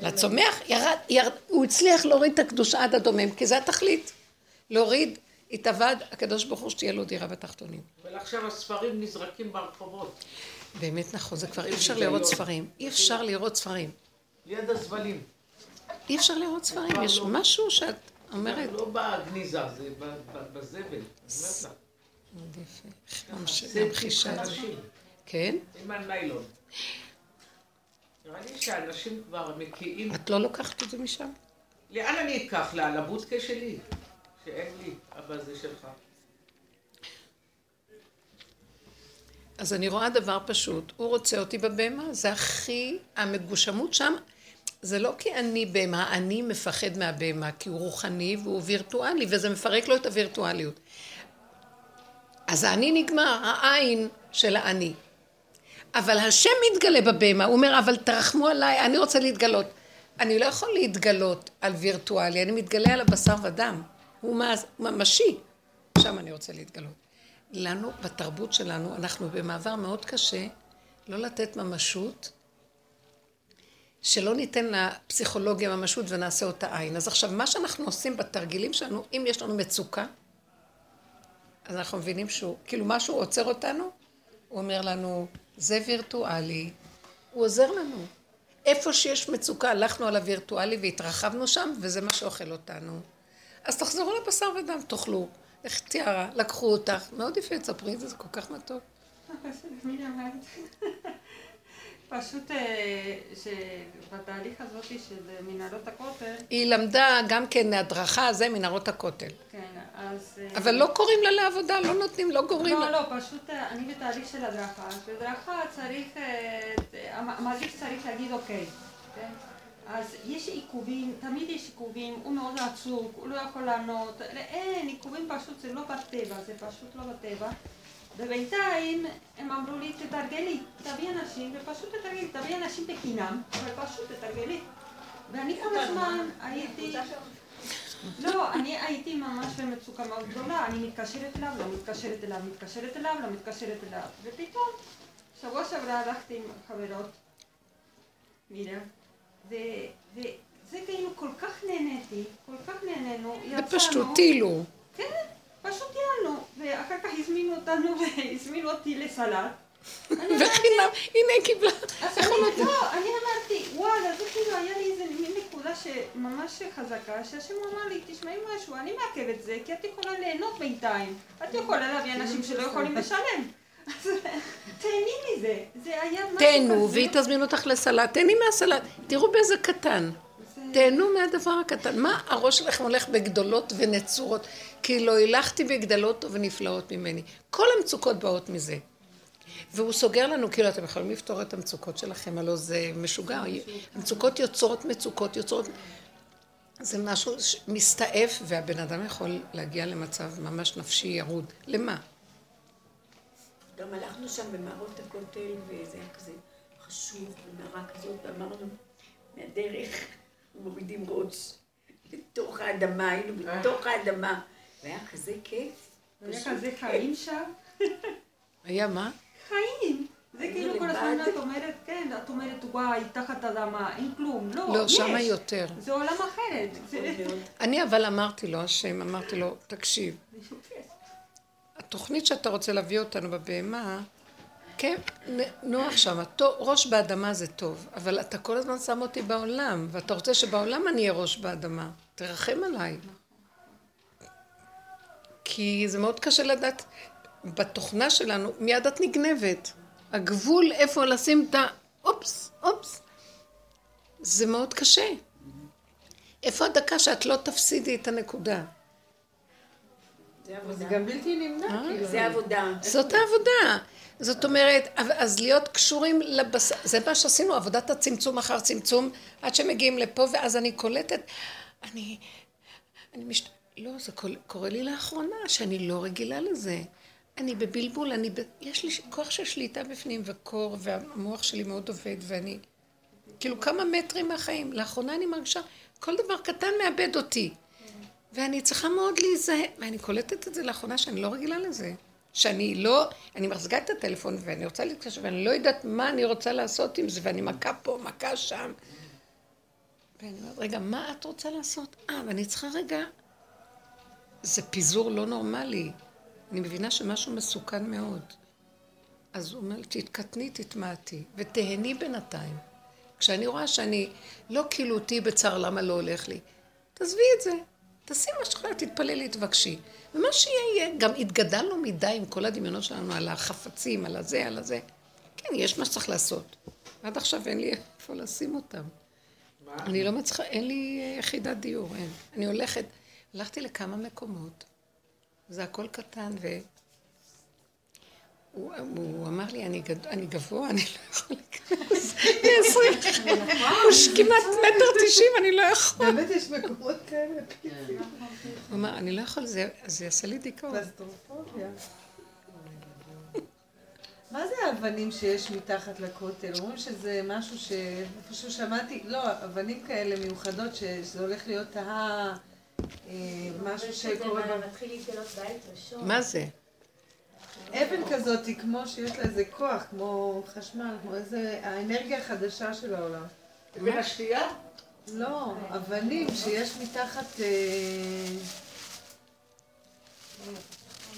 לצומח, ירד, ירד, הוא הצליח להוריד את הקדושה עד הדומם, כי זה התכלית. להוריד, התאבד, הקדוש ברוך הוא שתהיה לו דירה בתחתונים. ועכשיו הספרים נזרקים ברחובות. באמת נכון, זה כבר אי אפשר לראות ספרים. אי אפשר לראות ספרים. ליד הזבלים. אי אפשר לראות ספרים, יש משהו שאת אומרת... לא בגניזה, זה בזבל. מאוד יפה. המחישה הזאת. כן? עם הניילון. נראה לי שאנשים כבר מקיאים... את לא לוקחת את זה משם? לאן אני אקח? לבודקה שלי? שאין לי, אבל זה שלך. אז אני רואה דבר פשוט, הוא רוצה אותי בבהמה, זה הכי, המגושמות שם, זה לא כי אני בהמה, אני מפחד מהבהמה, כי הוא רוחני והוא וירטואלי, וזה מפרק לו את הווירטואליות. אז האני נגמר, העין של האני. אבל השם מתגלה בבהמה, הוא אומר, אבל תרחמו עליי, אני רוצה להתגלות. אני לא יכול להתגלות על וירטואלי, אני מתגלה על הבשר ודם. הוא ממשי, שם אני רוצה להתגלות. לנו, בתרבות שלנו, אנחנו במעבר מאוד קשה לא לתת ממשות, שלא ניתן לפסיכולוגיה ממשות ונעשה אותה עין. אז עכשיו, מה שאנחנו עושים בתרגילים שלנו, אם יש לנו מצוקה, אז אנחנו מבינים שהוא, כאילו משהו עוצר אותנו, הוא אומר לנו, זה וירטואלי, הוא עוזר לנו. איפה שיש מצוקה, הלכנו על הווירטואלי והתרחבנו שם, וזה מה שאוכל אותנו. אז תחזרו לבשר ודם, תאכלו. איך תיארה? לקחו אותך. מאוד יפה, תספרי את זה, זה כל כך מתוק. *laughs* פשוט אה, שבתהליך הזאת של מנהרות הכותל... היא למדה גם כן הדרכה, זה מנהרות הכותל. כן, אז... אה, אבל לא קוראים לה לעבודה, לא נותנים, לא גורמים לה. לא, לא, פשוט אה, אני בתהליך של הדרכה. בדרכה צריך, המדריך צריך להגיד אוקיי. כן? אז יש עיכובים, תמיד יש עיכובים, הוא מאוד עצוב, הוא לא יכול לענות, אין, עיכובים פשוט זה לא בטבע, זה פשוט לא בטבע. ובינתיים הם אמרו לי, תתרגלי, תביא אנשים, ופשוט תתרגלי, תביא אנשים בחינם, ופשוט תתרגלי. ואני כל הזמן הייתי... לא, אני הייתי ממש במצוקה מאוד גדולה, אני מתקשרת אליו, לא מתקשרת אליו, מתקשרת אליו, לא מתקשרת אליו, ופתאום, שבוע שעברה הלכתי עם חברות, מירה, וזה כאילו כל כך נהניתי, כל כך נהנינו, יצאנו. בפשטות, טילו. כן, פשוט טיילנו, ואחר כך הזמינו אותנו *laughs* והזמינו אותי לסלט. *laughs* וחינם, הנה היא קיבלה. אז אני, לא, אני אמרתי, וואלה, זה כאילו היה לי איזה מין נקודה שממש חזקה, שהשם אמר לי, תשמעי משהו, אני מעכב את זה, כי את יכולה ליהנות בינתיים. את יכולה להביא אנשים שלא יכולים לשלם. אז תהני מזה, זה היה משהו כזה. תהנו, והיא תזמין אותך לסלט, תהני מהסלט. תראו באיזה קטן. תהנו מהדבר הקטן. מה הראש שלכם הולך בגדולות ונצורות? כי לא הילכתי בגדלות ונפלאות ממני. כל המצוקות באות מזה. והוא סוגר לנו, כאילו, אתם יכולים לפתור את המצוקות שלכם, הלוא זה משוגע. המצוקות יוצרות מצוקות, יוצרות... זה משהו מסתעף, והבן אדם יכול להגיע למצב ממש נפשי ירוד. למה? גם הלכנו שם במערות הכותל, וזה היה כזה חשוב, במערה כזאת, ואמרנו, מהדרך מורידים ראש לתוך האדמה, היינו בתוך האדמה, והיה כזה כיף. היה כזה חיים שם. היה מה? חיים. זה כאילו כל הזמן את אומרת, כן, את אומרת, וואי, תחת אדמה, אין כלום. לא, לא, יש. שמה יותר. זה עולם אחרת. זה... אני אבל אמרתי לו, השם, אמרתי לו, תקשיב, התוכנית שאתה רוצה להביא אותנו בבהמה, כן, נוח שם, ראש באדמה זה טוב, אבל אתה כל הזמן שם אותי בעולם, ואתה רוצה שבעולם אני אהיה ראש באדמה. תרחם עליי. כי זה מאוד קשה לדעת, בתוכנה שלנו, מיד את נגנבת. הגבול איפה לשים את ה... אופס, אופס. זה מאוד קשה. איפה הדקה שאת לא תפסידי את הנקודה? זה גם בלתי נמנע, אה? כאילו. זה עבודה. זאת העבודה. זאת אומרת, אז להיות קשורים לבשר, זה מה שעשינו, עבודת הצמצום אחר צמצום, עד שמגיעים לפה, ואז אני קולטת, אני, אני מש... לא, זה קורה לי לאחרונה, שאני לא רגילה לזה. אני בבלבול, אני ב... יש לי כוח של שליטה בפנים וקור, והמוח שלי מאוד עובד, ואני כאילו כמה מטרים מהחיים. לאחרונה אני מרגישה, כל דבר קטן מאבד אותי. ואני צריכה מאוד להיזהר, ואני קולטת את זה לאחרונה שאני לא רגילה לזה. שאני לא, אני מחזיקה את הטלפון ואני רוצה להתקשר ואני לא יודעת מה אני רוצה לעשות עם זה ואני מכה פה, מכה שם. ואני אומרת, רגע, מה את רוצה לעשות? אה, ואני צריכה רגע, זה פיזור לא נורמלי. אני מבינה שמשהו מסוכן מאוד. אז הוא אומר, תתקטני, תתמעטי, ותהני בינתיים. כשאני רואה שאני לא כאילו אותי בצער למה לא הולך לי, תעזבי את זה, תעשי מה שאת תתפללי, תבקשי. ומה שיהיה יהיה, גם התגדלנו מדי עם כל הדמיונות שלנו על החפצים, על הזה, על הזה. כן, יש מה שצריך לעשות. עד עכשיו אין לי איפה לשים אותם. מה? אני לא מצליחה, אין לי יחידת דיור, אין. אני הולכת, הלכתי לכמה מקומות, זה הכל קטן, ו... הוא, הוא אמר לי, אני, גד... אני גבוה, אני לא יכול להיכנס. *laughs* מ-20, הוא כמעט מטר תשעים, אני לא יכול. באמת יש מקומות כאלה. הוא אמר, אני לא יכול, זה, זה יעשה לי דיכאון. מה זה האבנים שיש מתחת לכותל? אומרים שזה משהו ש... איפשהו שמעתי, לא, אבנים כאלה מיוחדות, שזה הולך להיות ה... משהו שקורה... מתחיל להתגלות בית ראשון. מה זה? אבן כזאת היא כמו שיש לה איזה כוח, כמו חשמל, כמו איזה... האנרגיה החדשה של העולם. אבן השתייה? לא, אבנים שיש מתחת...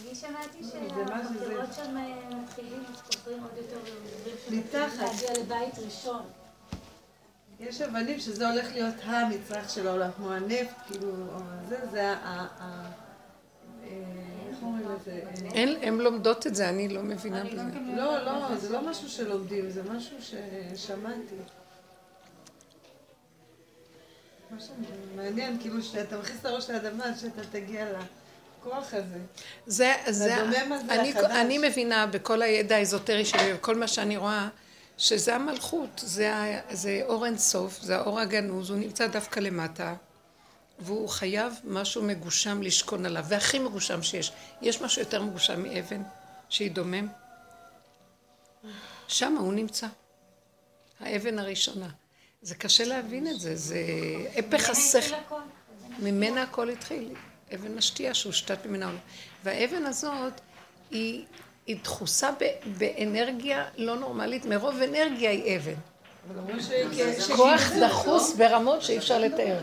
אני שמעתי שהחברות שם מתחילים, חופרים עוד יותר, מתחת. להגיע לבית ראשון. יש אבנים שזה הולך להיות המצרך של העולם, כמו הנפט, כאילו, זה, זה ה... איך אומרים לזה? הן לומדות את זה, אני לא מבינה בזה. לא, לא, זה לא משהו שלומדים, זה משהו ששמעתי. משהו מעניין, כאילו שאתה מכניס את הראש לאדמה, שאתה תגיע לכוח הזה. זה, זה, אני, אני מבינה בכל הידע האזוטרי שלי, וכל מה שאני רואה, שזה המלכות, זה, זה אור אינסוף, זה האור הגנוז, הוא נמצא דווקא למטה, והוא חייב משהו מגושם לשכון עליו, והכי מגושם שיש. יש משהו יותר מגושם מאבן שהיא דומם? שם הוא נמצא. האבן הראשונה. זה קשה להבין את זה, זה הפך השכל. ממנה הכל התחיל. אבן השתייה שהושתת ממנה. והאבן הזאת היא, היא דחוסה באנרגיה לא נורמלית, מרוב אנרגיה היא אבן. כוח דחוס ברמות שאי אפשר לתאר.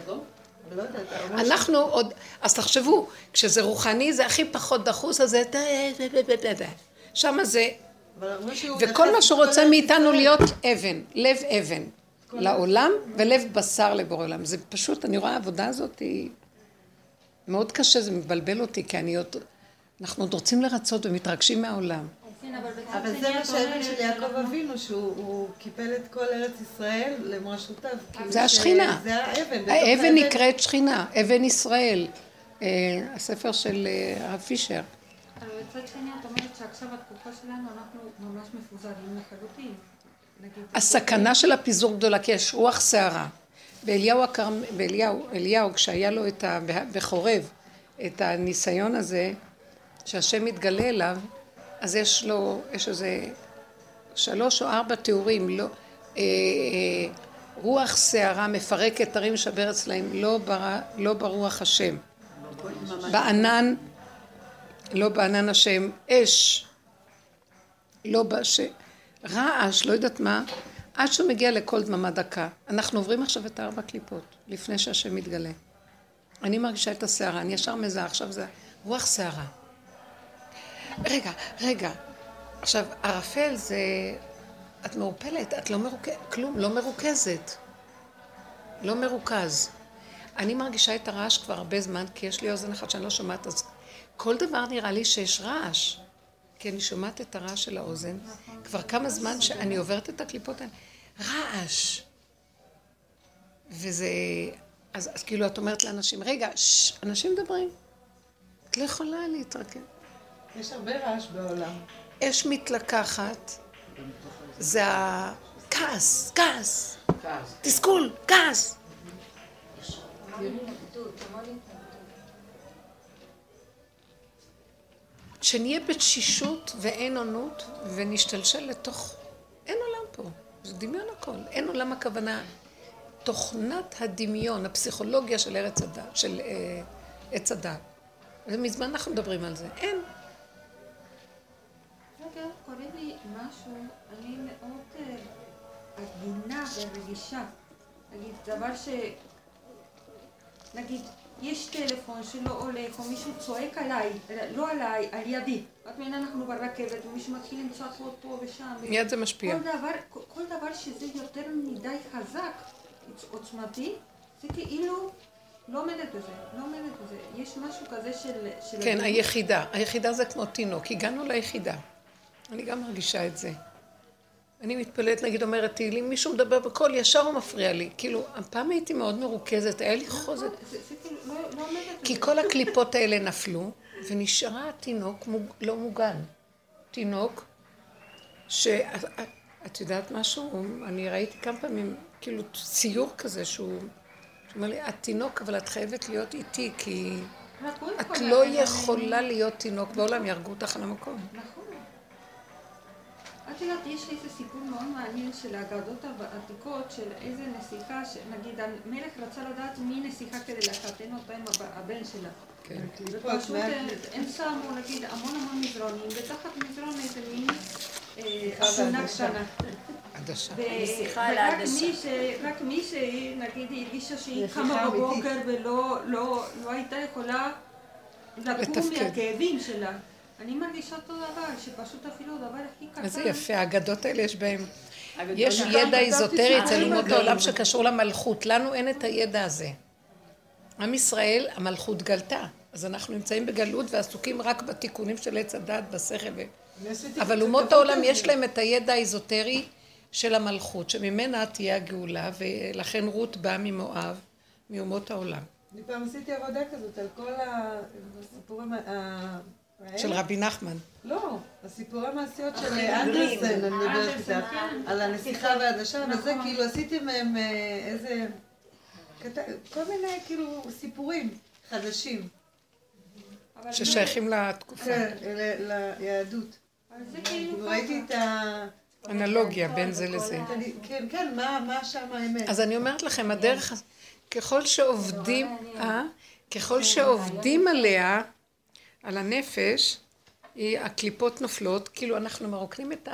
לא ש- אנחנו עוד, אז תחשבו, כשזה רוחני זה הכי פחות דחוס, אז זה... שם זה... וכל מה שהוא רוצה מאיתנו. להיות אבן, לב אבן, לעולם ולב בשר לבורא עולם. זה פשוט, אני רואה העבודה הזאת היא מאוד קשה, זה מבלבל אותי, כי אני עוד, אנחנו עוד רוצים לרצות ומתרגשים מהעולם. כן, אבל זה מה אומרת של יעקב שאנחנו- אבינו, שהוא הוא קיפל את כל ארץ ישראל למרשותיו. כאילו זה השכינה. זה האבן. האבן נקראת שכינה, אבן ישראל. אה, הספר של אה, הרב פישר. אבל בצד שני את אומרת שעכשיו התקופה שלנו אנחנו ממש מפוזרים לחלוטין. הסכנה של הפיזור גדולה, כי יש רוח סערה. ואליהו. ואליהו, אליהו, כשהיה לו את ה... בחורב, את הניסיון הזה, שהשם מתגלה אליו, אז יש לו, יש איזה שלוש או ארבע תיאורים, לא... אה, אה, רוח סערה מפרקת הרים שבר אצלהם, לא, בר... לא ברוח השם. בענן, לא בענן השם, אש, לא בש... רעש, לא יודעת מה, עד שהוא מגיע לכל דממה דקה. אנחנו עוברים עכשיו את הארבע קליפות, לפני שהשם מתגלה. אני מרגישה את הסערה, אני ישר מזהה, עכשיו זה רוח סערה. רגע, רגע. עכשיו, ערפל זה... את מעורפלת, את לא מרוכזת, כלום, לא מרוכזת. לא מרוכז. אני מרגישה את הרעש כבר הרבה זמן, כי יש לי אוזן אחת שאני לא שומעת, אז כל דבר נראה לי שיש רעש. כי אני שומעת את הרעש של האוזן, כבר כמה זמן שאני עוברת את הקליפות האלה. רעש. וזה... אז, אז כאילו את אומרת לאנשים, רגע, ששש, אנשים מדברים. את לא יכולה להתרכז. יש הרבה רעש בעולם. אש מתלקחת, זה הכעס, כעס. תסכול, כעס. שנהיה בתשישות ואין עונות ונשתלשל לתוך... אין עולם פה, זה דמיון הכל. אין עולם הכוונה. תוכנת הדמיון, הפסיכולוגיה של ארץ הדת, של אה, עץ הדת. ומזמן אנחנו מדברים על זה. אין. רגע, קורה לי משהו, אני מאוד אה, עדינה ורגישה. נגיד, דבר ש... נגיד, יש טלפון שלא הולך, או מישהו צועק עליי, לא עליי, על ידי. את מבינה, אנחנו ברכבת, ומישהו מתחיל עם צעקות פה ושם. מיד זה משפיע. כל דבר, כל, דבר שזה יותר מדי חזק, עוצמתי, זה כאילו לא עומדת בזה, לא עומדת בזה. יש משהו כזה של... של כן. היחידה. היחידה זה כמו תינוק. הגענו ליחידה. אני גם מרגישה את זה. אני מתפלאת, נגיד אומרת תהילים, מישהו מדבר בקול, ישר הוא מפריע לי. כאילו, הפעם הייתי מאוד מרוכזת, היה לי חוזק. זה, זה כאילו לא, לא כי. כל הקליפות האלה נפלו, ונשארה התינוק מוג... לא מוגן. תינוק, שאת את יודעת משהו? אני ראיתי כמה פעמים, כאילו, ציור כזה שהוא... אומר לי, את תינוק, אבל את חייבת להיות איתי, כי את לא יכולה להיות תינוק בעולם, יהרגו אותך על המקום. נכון. את יודעת, יש לי איזה סיפור מאוד מעניין של האגדות העתיקות, של איזה נסיכה, שנגיד המלך רצה לדעת מי נסיכה כדי לחתן אותה עם הב- הבן שלה. כן. ופשוט מה אה? הם שמו, נגיד, המון המון מזרונים, ותחת מזרון איזה מין אה, אסונה והעדשה. קטנה. ורק. מי שנגיד היא הרגישה שהיא קמה. בבוקר ולא לא, לא הייתה יכולה לקום. מהכאבים שלה. אני מרגישה אותו דבר, שפשוט אפילו הדבר הכי קטן... איזה יפה, האגדות האלה יש בהם. יש ידע איזוטרי אצל אומות העולם. שקשור למלכות. לנו אין את הידע הזה. עם ישראל, המלכות גלתה. אז אנחנו נמצאים בגלות ועסוקים רק בתיקונים של עץ הדת, בשכל. ו... אבל אומות העולם יש. להם את הידע האיזוטרי של המלכות, שממנה תהיה הגאולה, ולכן רות באה ממואב, מאומות העולם. אני פעם עשיתי עבודה כזאת על כל הסיפורים ה... של רבי נחמן. לא, הסיפורי המעשיות של. אנדרסן, אני מדברת אנדרסן, איתך, כן. על הנסיכה והעדשה, וזה נכון. כאילו עשיתי מהם אה, איזה... כל מיני כאילו סיפורים חדשים, ששייכים לתקופה. כן, ל- ליהדות. כאילו ראיתי את ה... אנלוגיה בין זה לזה. כן, כן, מה מה שם האמת? אז אני אומרת לכם, הדרך, הז- ככל שעובדים, אה? ככל שעובדים עליה, על הנפש, היא- הקליפות נופלות, כאילו אנחנו מרוקנים את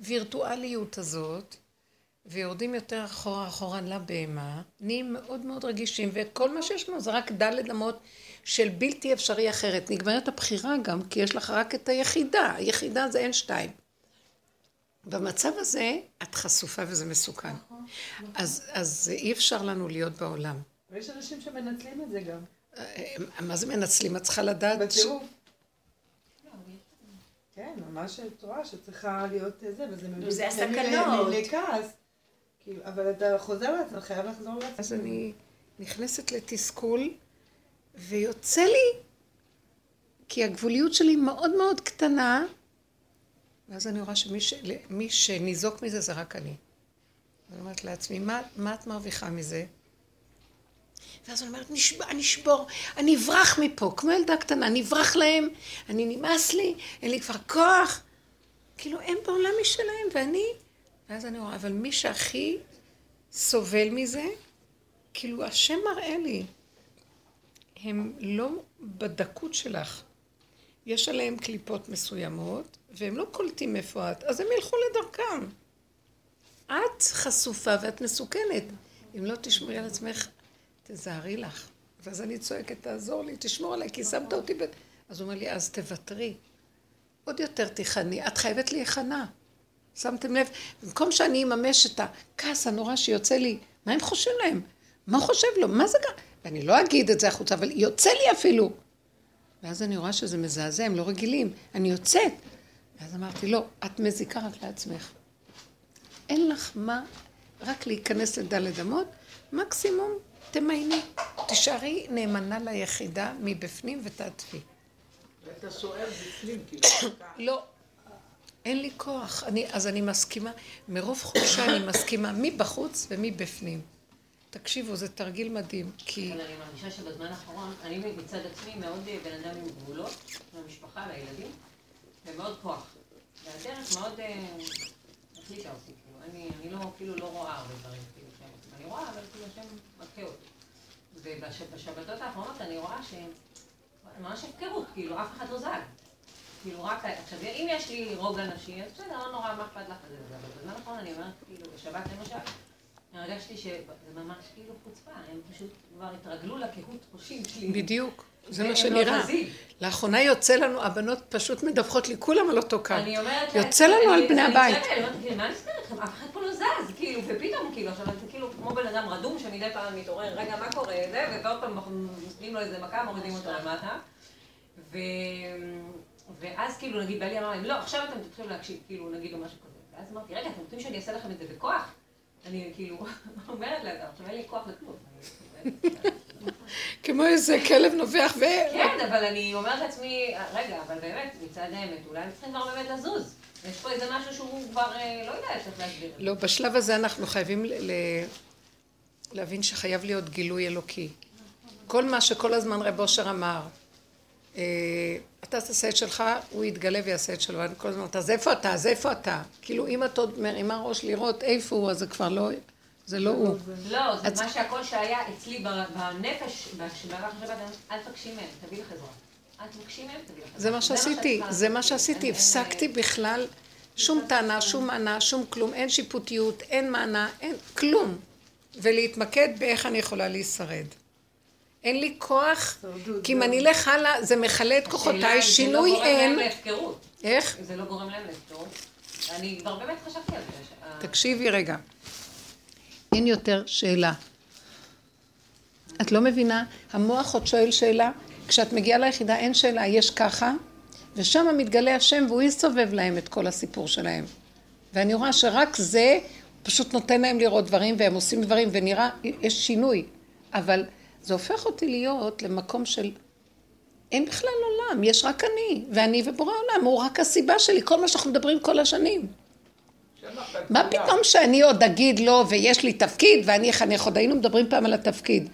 הווירטואליות הזאת, ויורדים יותר אחורה אחורה לבהמה, נהיים מאוד מאוד רגישים, וכל מה שיש לנו זה רק דלת אמות של בלתי אפשרי אחרת. נגמרת הבחירה גם, כי יש לך רק את היחידה, היחידה זה אין שתיים. במצב הזה את חשופה וזה מסוכן. אז, אז אי אפשר לנו להיות בעולם. ויש אנשים שמנצלים את זה גם. אה, מה זה מנצלים? את צריכה לדעת... בטירוף. כן, ממש את רואה שצריכה להיות זה, וזה מביא זה הסכנות. לכעס. כאילו, אבל אתה חוזר לעצמך, חייב לחזור לעצמך. אז אני נכנסת לתסכול, ויוצא לי, כי הגבוליות שלי מאוד מאוד קטנה, ואז אני רואה שמי ש... מי שניזוק מזה זה רק אני. אני אומרת לעצמי, מה, מה את מרוויחה מזה? ואז אני אומרת, נשבר, אני אשבור, אני אברח מפה, כמו ילדה קטנה, אני אברח להם, אני נמאס לי, אין לי כבר כוח. כאילו, הם בעולם משלהם, ואני... ואז אני רואה, אבל מי שהכי סובל מזה, כאילו, השם מראה לי, הם לא בדקות שלך. יש עליהם קליפות מסוימות, והם לא קולטים איפה את, אז הם ילכו לדרכם. את חשופה ואת מסוכנת. אם לא תשמרי על עצמך, תזהרי לך. ואז אני צועקת, תעזור לי, תשמור עליי, כי שמת אותי ב... אז הוא אומר לי, אז תוותרי. עוד יותר תיכני, את חייבת להיכנע. שמתם לב? במקום שאני אממש את הכעס הנורא שיוצא לי, מה הם חושבים להם? מה חושב לו? מה זה גם? ואני לא אגיד את זה החוצה, אבל יוצא לי אפילו. ואז אני רואה שזה מזעזע, הם לא רגילים. אני יוצאת. ואז אמרתי, לא, את מזיקה רק לעצמך. אין לך מה, רק להיכנס לדלת אמות, מקסימום תמייני. תישארי נאמנה ליחידה מבפנים ותעטפי. ואתה סוער בפנים, כאילו. *coughs* לא. אין לי כוח. אני, אז אני מסכימה, מרוב חולשה אני מסכימה מבחוץ ומבפנים. תקשיבו, זה תרגיל מדהים, כי... אבל אני מרגישה שבזמן האחרון, אני מצד עצמי מאוד אה, בן אדם עם גבולות, למשפחה, לילדים, ומאוד כוח. והדרך מאוד אה, החליטה אותי, כאילו, אני, אני לא, כאילו לא רואה הרבה דברים, כאילו. אני רואה, אבל כאילו השם מכה אותי. ובשבתות האחרונות אני רואה שממש הפקרות, כאילו, אף אחד לא זג. כאילו, רק, עכשיו, אם יש לי רוגע נשי, אז בסדר, לא נורא, מה אכפת לך אבל בזמן האחרון אני אומרת, כאילו, בשבת למשל, הרגשתי שזה ממש כאילו חוצפה, הם פשוט כבר התרגלו לקהות חושים שלי. בדיוק, זה מה לא שנראה. לאחרונה יוצא לנו, הבנות פשוט מדווחות לי, כולם על אותו קו. אני אומרת יוצא לנו על בני אני הבית. אני אומרת, כאילו, מה נסגר איתכם? אף אחד פה לא זז, כאילו, ופתאום, כאילו, עכשיו זה כאילו כמו בן אדם רדום שמדי פעם מתעורר, רגע, מה קורה, זה, ועוד פעם נותנים לו איזה מכה, מורידים אותו למטה. ואז כאילו, נגיד, בעלי אמר להם, לא, עכשיו אתם תתחילו להקשיב, כאילו, נגיד לו משהו כזה. ואז אמרתי, רגע, אתם רוצים שאני אעשה לכם את זה בכוח? אני כאילו *laughs* אומרת להם, עכשיו אין לי כוח לכלום. כמו איזה כלב נובח ו... כן, אבל אני אומרת לעצמי, רגע, אבל באמת, מצד האמת, אולי הם צריכים כבר באמת לזוז. יש פה איזה משהו שהוא כבר, אה, לא יודע איך להסביר. לא, בשלב הזה אנחנו חייבים להבין שחייב להיות גילוי אלוקי. כל מה שכל הזמן רב אושר אמר, אה, אתה תעשה את שלך, הוא יתגלה ויעשה את שלו. ואני כל הזמן אומרת, אז איפה אתה? אז איפה אתה? כאילו, אם את עוד מרימה ראש לראות איפה הוא, אז זה כבר לא, זה לא הוא. לא, זה מה שהכל שהיה אצלי בנפש, במהלך השבת, אל תבקשי מהם, תביא לך עזרה. זה מה שעשיתי, זה מה. שעשיתי, הפסקתי בכלל שום טענה, שום מענה, שום כלום, אין שיפוטיות, אין מענה, אין כלום. ולהתמקד באיך אני יכולה להישרד. אין לי כוח, כי אם אני אלך הלאה, זה מכלה את כוחותיי, שינוי זה לא גורם אין. להם להפקרות. איך? זה לא גורם להם להפקרות. אני כבר באמת חשבתי על זה. ש- תקשיבי רגע. אין יותר שאלה. את לא מבינה? המוח עוד שואל שאלה. כשאת מגיעה ליחידה אין שאלה, יש ככה, ושם מתגלה השם והוא יסובב להם את כל הסיפור שלהם. ואני רואה שרק זה פשוט נותן להם לראות דברים והם עושים דברים ונראה, יש שינוי. אבל זה הופך אותי להיות למקום של אין בכלל עולם, יש רק אני, ואני ובורא עולם, הוא רק הסיבה שלי, כל מה שאנחנו מדברים כל השנים. מה פתאום שאני עוד אגיד לא ויש לי תפקיד ואני אחנך עוד היינו מדברים פעם על התפקיד.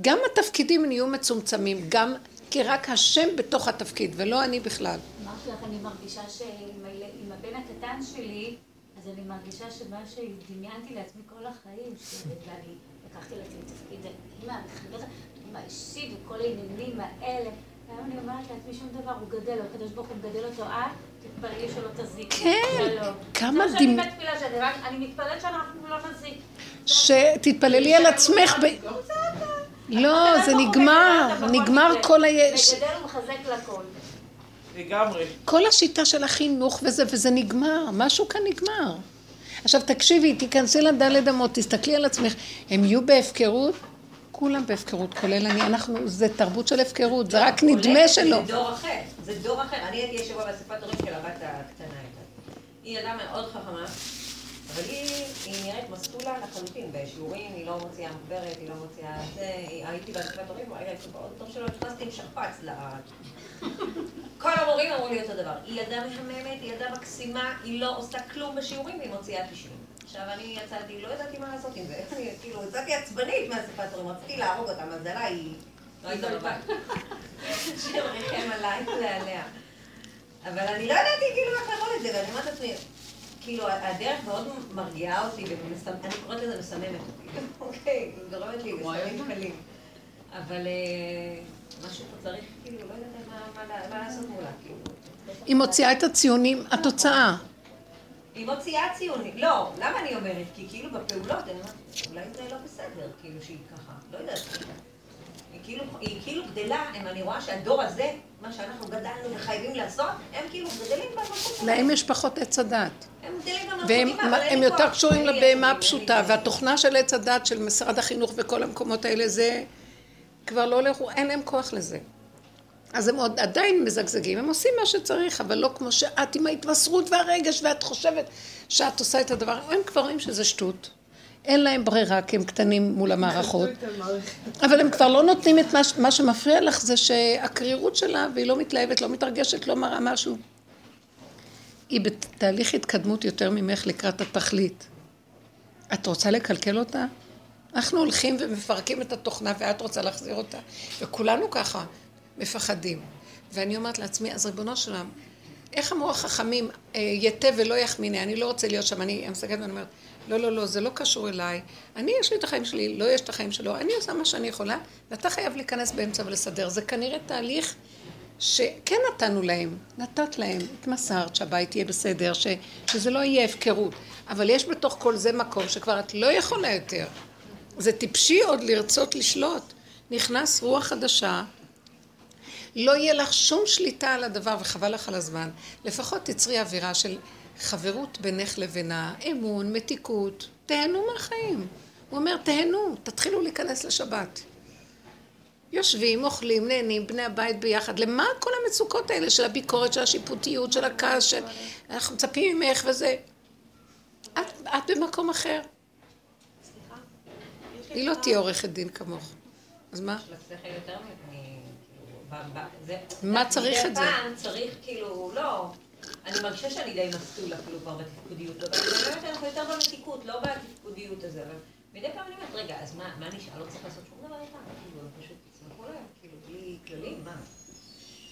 גם התפקידים נהיו מצומצמים, גם כי רק השם בתוך התפקיד ולא אני בכלל. אמרתי לך, אני מרגישה שעם הבן הקטן שלי, אז אני מרגישה שמה שדמיינתי לעצמי כל החיים, ש- ואני לקחתי לעצמי תפקיד אימא, המחנכת, אימא אישית וכל העניינים האלה. והיום אני אומרת לעצמי שום דבר, הוא גדל, הקדוש ברוך הוא מגדל אותו, את תתפללי שלא תזיק. כן, כמה דימ... דימ... אני מתפללת שאנחנו לא נזיק. שתתפללי על עצמך ב... לא, זה נגמר, נגמר כל ה... מגדל ומחזק לכל. לגמרי. כל השיטה של החינוך וזה, וזה נגמר, משהו כאן נגמר. עכשיו תקשיבי, תיכנסי לדלת אמות, תסתכלי על עצמך, הם יהיו בהפקרות? כולם בהפקרות, כולל אני, אנחנו, זה תרבות של הפקרות, זה רק נדמה שלא. זה דור אחר, זה דור אחר. אני הייתי ישבה באספת הורים של הבת הקטנה יותר. היא ילדה מאוד חכמה, אבל היא, נראית מסטולה לחלוטין, בשיעורים היא לא מוציאה מחברת, היא לא מוציאה זה, הייתי באספת הורים, הייתי מאוד טוב שלא נכנסתי עם שכפ"ץ. כל המורים אמרו לי אותו דבר, היא ילדה מהממת, היא ילדה מקסימה, היא לא עושה כלום בשיעורים והיא מוציאה 90. עכשיו אני יצאתי, לא ידעתי מה לעשות עם זה, איך *laughs* אני, כאילו, יצאתי עצבנית מהאספת הורים, רציתי להרוג אותה, מזלה היא לא הייתה בבית. *laughs* שמריחם עליי ועליה. אבל אני לא ידעתי כאילו איך לאכול את זה, ואני אומרת לעצמי, כאילו, הדרך מאוד מרגיעה אותי, ואני קוראת לזה מסממת אותי, *laughs* אוקיי, גורמת לי בסמים קלים. אבל משהו פה צריך, כאילו, לא יודעת מה לעשות מולה, כאילו. היא מוציאה את הציונים, התוצאה. היא מוציאה ציונים. לא, למה אני אומרת? כי כאילו בפעולות, אני אומרת, אולי זה לא בסדר, כאילו שהיא ככה, לא יודעת. היא כאילו, היא כאילו גדלה, אם אני רואה שהדור הזה, מה שאנחנו גדלנו וחייבים לעשות, הם כאילו גדלים במלכות. להם יש פחות עץ הדת. הם גדלים והם יותר קשורים לבהמה הפשוטה, והתוכנה של עץ הדת של משרד החינוך וכל המקומות האלה, זה כבר לא, אין להם כוח לזה. אז הם עוד עדיין מזגזגים, הם עושים מה שצריך, אבל לא כמו שאת עם ההתמסרות והרגש ואת חושבת שאת עושה את הדבר, הם כבר רואים שזה שטות. אין להם ברירה כי הם קטנים מול המערכות. *laughs* אבל הם כבר לא נותנים את מה, מה שמפריע לך זה שהקרירות שלה והיא לא מתלהבת, לא מתרגשת, לא מראה משהו. היא בתהליך התקדמות יותר ממך לקראת התכלית. את רוצה לקלקל אותה? אנחנו הולכים ומפרקים את התוכנה ואת רוצה להחזיר אותה. וכולנו ככה. מפחדים. ואני אומרת לעצמי, אז ריבונו שלם, איך אמרו החכמים, אה, יתה ולא יחמיני, אני לא רוצה להיות שם, אני מסתכלת ואני אומרת, לא, לא, לא, זה לא קשור אליי, אני יש לי את החיים שלי, לא יש את החיים שלו, אני עושה מה שאני יכולה, ואתה חייב להיכנס באמצע ולסדר. זה כנראה תהליך שכן נתנו להם, נתת להם, התמסרת שהבית יהיה בסדר, ש, שזה לא יהיה הפקרות, אבל יש בתוך כל זה מקום שכבר את לא יכולה יותר. זה טיפשי עוד לרצות לשלוט. נכנס רוח חדשה, לא יהיה לך שום שליטה על הדבר וחבל לך על הזמן. לפחות תצרי אווירה של חברות בינך לבינה, אמון, מתיקות, תהנו מהחיים. הוא אומר, תהנו, תתחילו להיכנס לשבת. יושבים, אוכלים, נהנים, בני הבית ביחד. למה כל המצוקות האלה של הביקורת, של השיפוטיות, של הכעס, של... אנחנו מצפים ממך וזה... את, את במקום אחר. סליחה? היא לא תהיה עורכת דין כמוך. אז מה? יש לך שכל יותר מה צריך את זה? פעם צריך כאילו, לא, אני מרגישה שאני די מסטול אפילו כבר בתפקודיות, אבל באמת אנחנו יותר במתיקות, לא בתפקודיות הזה, אבל מדי פעם אני אומרת, רגע, אז מה נשאר? לא צריך לעשות שום דבר איתם, כאילו, פשוט תסמכו להם, כאילו, בלי כללים, מה?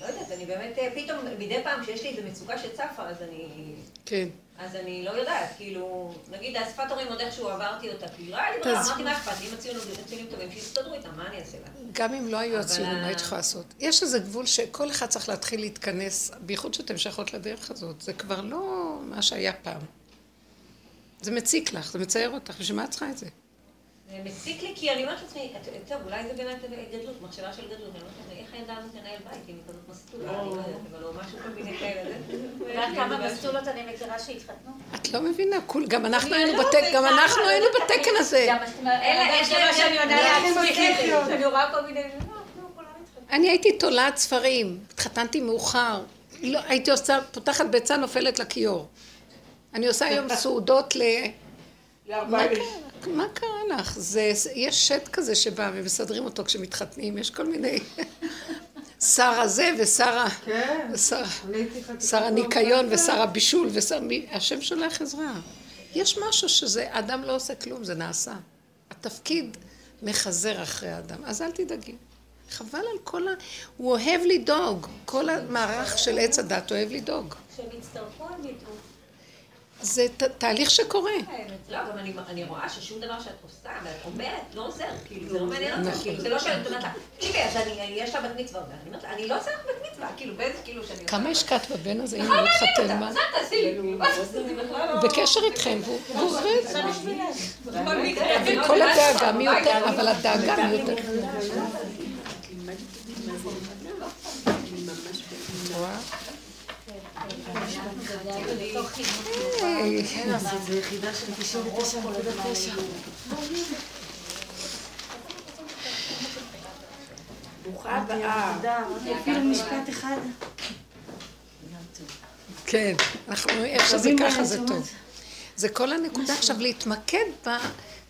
לא יודעת, אני באמת, פתאום, מדי פעם כשיש לי איזו מצוקה שצפה, אז אני... כן. אז אני לא יודעת, כאילו, נגיד האספת הורים עוד איכשהו עברתי אותה, כאילו, היה לי ברירה, אמרתי מה אכפת לי, אם הציונים טובים, שיסתדרו איתם, מה אני אעשה להם? גם אם לא היו הציונים, מה היית יכולה לעשות? יש איזה גבול שכל אחד צריך להתחיל להתכנס, בייחוד שאתן שייכות לדרך הזאת, זה כבר לא מה שהיה פעם. זה מציק לך, זה מצייר אותך, בשביל מה את צריכה את זה? זה מציק לי, כי אני אומרת לעצמי, טוב, אולי זה באמת גדלות, מחשבה של גדלות, אני אומרת לעצמי, איך הילדה הזאת תנהל בית אם היא כזאת מסטולה, אני לא יודעת, אבל או משהו כל מיני כאלה. *laughs* יודעת כמה מסטולות אני מכירה שהתחתנו? את לא מבינה, גם אנחנו היינו גם אנחנו היינו בתקן הזה. אני רואה כל מיני... אני הייתי תולעת ספרים, התחתנתי מאוחר, לא, הייתי עושה, פותחת ביצה נופלת לכיור. אני עושה היום *laughs* סעודות ל... מה קרה לך? זה, יש שט כזה שבא ומסדרים אותו כשמתחתנים, יש כל מיני... שר הזה ושר ה... כן. שר הניקיון ושר הבישול ושר... השם שולח עזרה. יש משהו שזה, אדם לא עושה כלום, זה נעשה. התפקיד מחזר אחרי האדם, אז אל תדאגי. חבל על כל ה... הוא אוהב לדאוג. כל המערך של עץ הדת אוהב לדאוג. כשהם יצטרכו הם ידעו. זה ת- תהליך שקורה. לא, גם אני- אני רואה ששום דבר שאת עושה, ואת אומרת, לא עוזר, כאילו, זה לא מעניין אותה, כאילו, זה לא שאת אומרת לה, תקשיבי, אז אני, יש לה בת מצווה, ואני אומרת לה, אני לא עושה לך בת מצווה, כאילו, באיזה, כאילו, שאני... כמה השקעת בבן הזה, אם הוא לא התחתן, מה? אז אל תעשי לי, כאילו, לא... בקשר איתכם, והוא עובד. לא כל הדאגה מיותר, אבל הדאגה מיותר. רואה? היי, זה יחידה של 99.9. ברוכה הבאה. אפילו משפט אחד. כן, אנחנו, איך שזה ככה זה טוב. זה כל הנקודה עכשיו להתמקד בה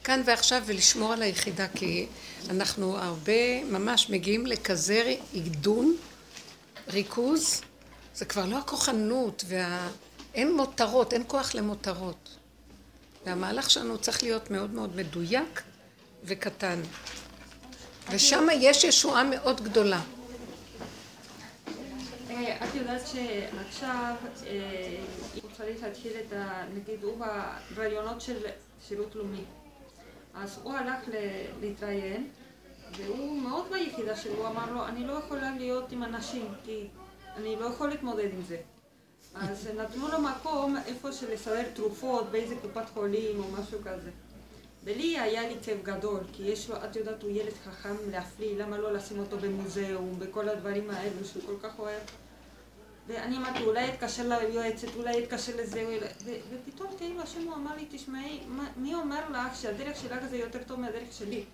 כאן ועכשיו ולשמור על היחידה, כי אנחנו הרבה ממש מגיעים לכזה עידון, ריכוז, זה כבר לא הכוחנות, וה... אין מותרות, אין כוח למותרות. והמהלך שלנו צריך להיות מאוד מאוד מדויק וקטן. ושם יש ישועה מאוד גדולה. אה, את יודעת שעכשיו אה, הוא צריך להתחיל את ה... נגיד הוא ברעיונות של שירות לאומי. אז הוא הלך להתראיין, והוא מאוד ביחידה שלו, הוא אמר לו, אני לא יכולה להיות עם אנשים, כי אני לא יכול להתמודד עם זה. אז נתנו לו מקום איפה של לסדר תרופות, באיזה קופת חולים או משהו כזה. ולי היה לי כיף גדול, כי יש לו, את יודעת, הוא ילד חכם להפליא, למה לא לשים אותו במוזיאום, בכל הדברים האלו שהוא כל כך אוהב. ואני אמרתי, אולי אתקשר ליועצת, אולי אתקשר לזה. ו- ופתאום כאילו השם הוא אמר לי, תשמעי, מי אומר לך שהדרך שלך זה יותר טוב מהדרך שלי?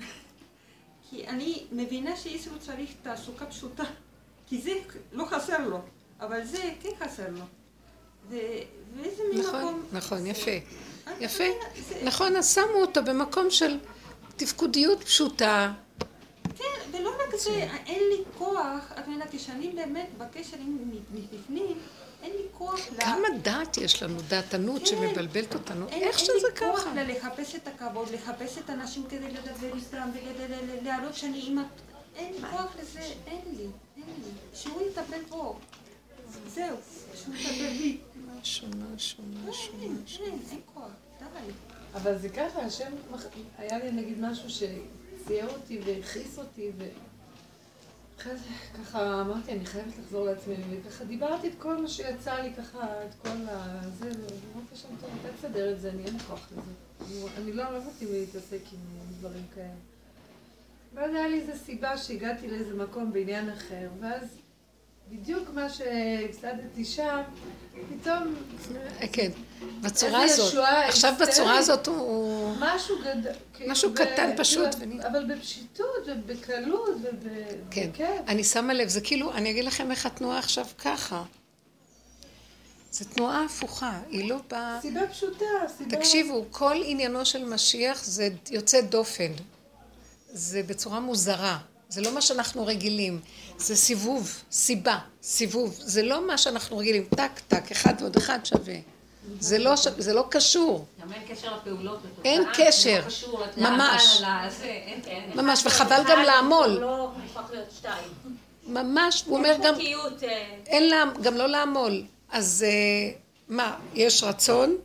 *laughs* כי אני מבינה שישו צריך תעסוקה פשוטה, כי זה לא חסר לו, אבל זה כן חסר לו. ואיזה מין נכון, מקום... נכון, יפה. אני יפה. מבינה, זה- נכון, אז שמו אותו במקום של תפקודיות פשוטה. כן, ולא רק זה, אין לי כוח, את מבינה, כשאני באמת בקשר עם מבפנים, אין לי כוח ל... כמה דעת יש לנו, דעתנות כן. שמבלבלת אותנו. אין, איך אין שזה לי כוח ככה. ל- לחפש את הכבוד, לחפש את האנשים כדי לדבר איתם, וכדי ל- ל- להראות שאני אימא... אין לי כוח לזה, אין לי, אין לי. שהוא יטפל בו. זהו, שהוא יטפל בי. שונה, שונה, אין, שונה. אין, אין כוח, די. אבל זה ככה, השם, היה לי נגיד משהו שצייר אותי והכעיס אותי, ו... אחרי זה ככה אמרתי, אני חייבת לחזור לעצמי, וככה דיברתי את כל מה שיצא לי ככה, את כל ה... זה, ואמרתי שם, טוב, אתה תסדר את זה, אני אין לי כוח לזה. אני- לא, לא מתאים להתעסק עם דברים כאלה. ואז היה לי איזו סיבה שהגעתי לאיזה מקום בעניין אחר, ואז בדיוק מה שהפסדתי שם, פתאום כן, בצורה הזאת. עכשיו. בצורה הזאת הוא... משהו גדול, משהו קטן פשוט כאילו, ונ- אבל בפשיטות ובקלות כן. ובכיף. אני שמה לב, זה כאילו, אני אגיד לכם איך התנועה עכשיו ככה. זו תנועה הפוכה, היא לא באה... סיבה פשוטה, סיבה... תקשיבו, כל עניינו של משיח זה יוצא דופן. זה בצורה מוזרה. זה לא מה שאנחנו רגילים. זה סיבוב, סיבה, סיבוב. זה לא מה שאנחנו רגילים. טק, טק, אחד ועוד אחד שווה. זה לא, ש... זה לא קשור. גם אין קשר לפעולות. אין קשר. לא לתנועה, ממש. ממש, וחבל גם לעמול. לא. ממש, הוא אומר גם, אה, אין לה, גם לא לעמול. אז אה, מה, יש רצון,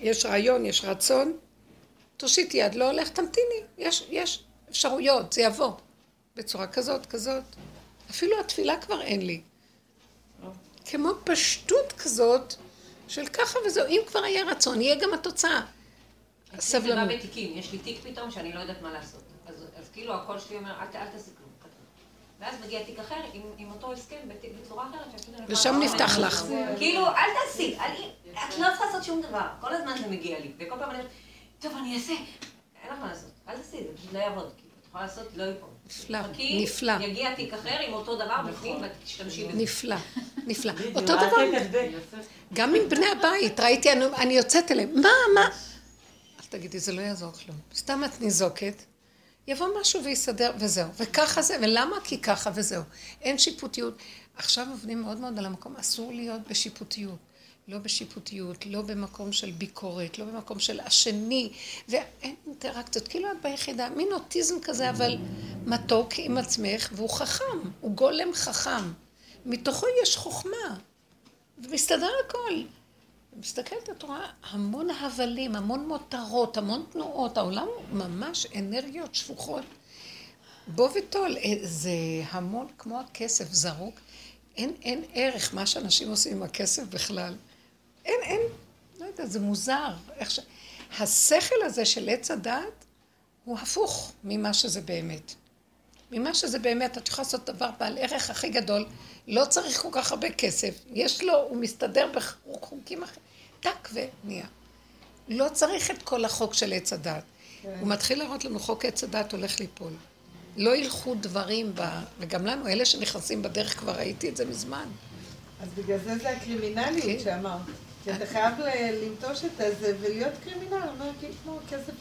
יש רעיון, יש רצון, תושיט יד, לא הולך, תמתיני, יש, יש אפשרויות, זה יבוא. בצורה כזאת, כזאת. אפילו התפילה כבר אין לי. כמו פשטות כזאת של ככה וזהו, אם כבר היה רצון, יהיה גם התוצאה. זה סבלנות. בא בתיקים, יש לי תיק פתאום שאני לא יודעת מה לעשות. אז, אז כאילו הקול שלי אומר, אל, אל תעשי כלום. ואז מגיע תיק אחר עם, עם אותו הסכם בצורה אחרת. אני ושם יכולה- נפתח לך. כאילו, אל תעשי, את לא צריכה לעשות שום דבר. כל הזמן זה מגיע לי. וכל פעם אני אומרת, טוב, אני אעשה. אין לך מה לעשות. אל תעשי, זה פשוט לא יעבוד. כאילו, את יכולה לעשות, לא ייפול. נפלא, נפלא. יגיע תיק אחר עם אותו דבר בפנים, ותשתמשי בזה. נפלא, נפלא. *laughs* אותו דבר, גם עם בני הבית, ראיתי, אני, אני יוצאת אליהם, מה, מה? אל תגידי, זה לא יעזור כלום. סתם את ניזוקת, יבוא משהו ויסדר, וזהו. וככה זה, ולמה? כי ככה וזהו. אין שיפוטיות. עכשיו עובדים מאוד מאוד על המקום, אסור להיות בשיפוטיות. לא בשיפוטיות, לא במקום של ביקורת, לא במקום של השני, ואין אינטראקציות, כאילו את ביחידה, מין אוטיזם כזה, אבל מתוק עם עצמך, והוא חכם, הוא גולם חכם. מתוכו יש חוכמה, ומסתדר הכל. מסתכלת, את רואה המון הבלים, המון מותרות, המון תנועות, העולם הוא ממש אנרגיות שפוכות. בוא וטול, אה, זה המון כמו הכסף זרוק. אין, אין ערך מה שאנשים עושים עם הכסף בכלל. אין, אין, לא יודעת, זה מוזר. איך ש... השכל הזה של עץ הדעת הוא הפוך ממה שזה באמת. ממה שזה באמת, את יכולה לעשות דבר בעל ערך הכי גדול, לא צריך כל כך הרבה כסף, יש לו, הוא מסתדר בחוקים אחרים, טק ונהיה. לא צריך את כל החוק של עץ הדת. כן. הוא מתחיל להראות לנו חוק עץ הדת הולך ליפול. לא ילכו דברים ב... וגם לנו, אלה שנכנסים בדרך, כבר ראיתי את זה מזמן. אז בגלל זה זה הקרימינליות כן. שאמרת. כי אתה חייב לנטוש את זה ולהיות קרימינל, אומר, כמו כסף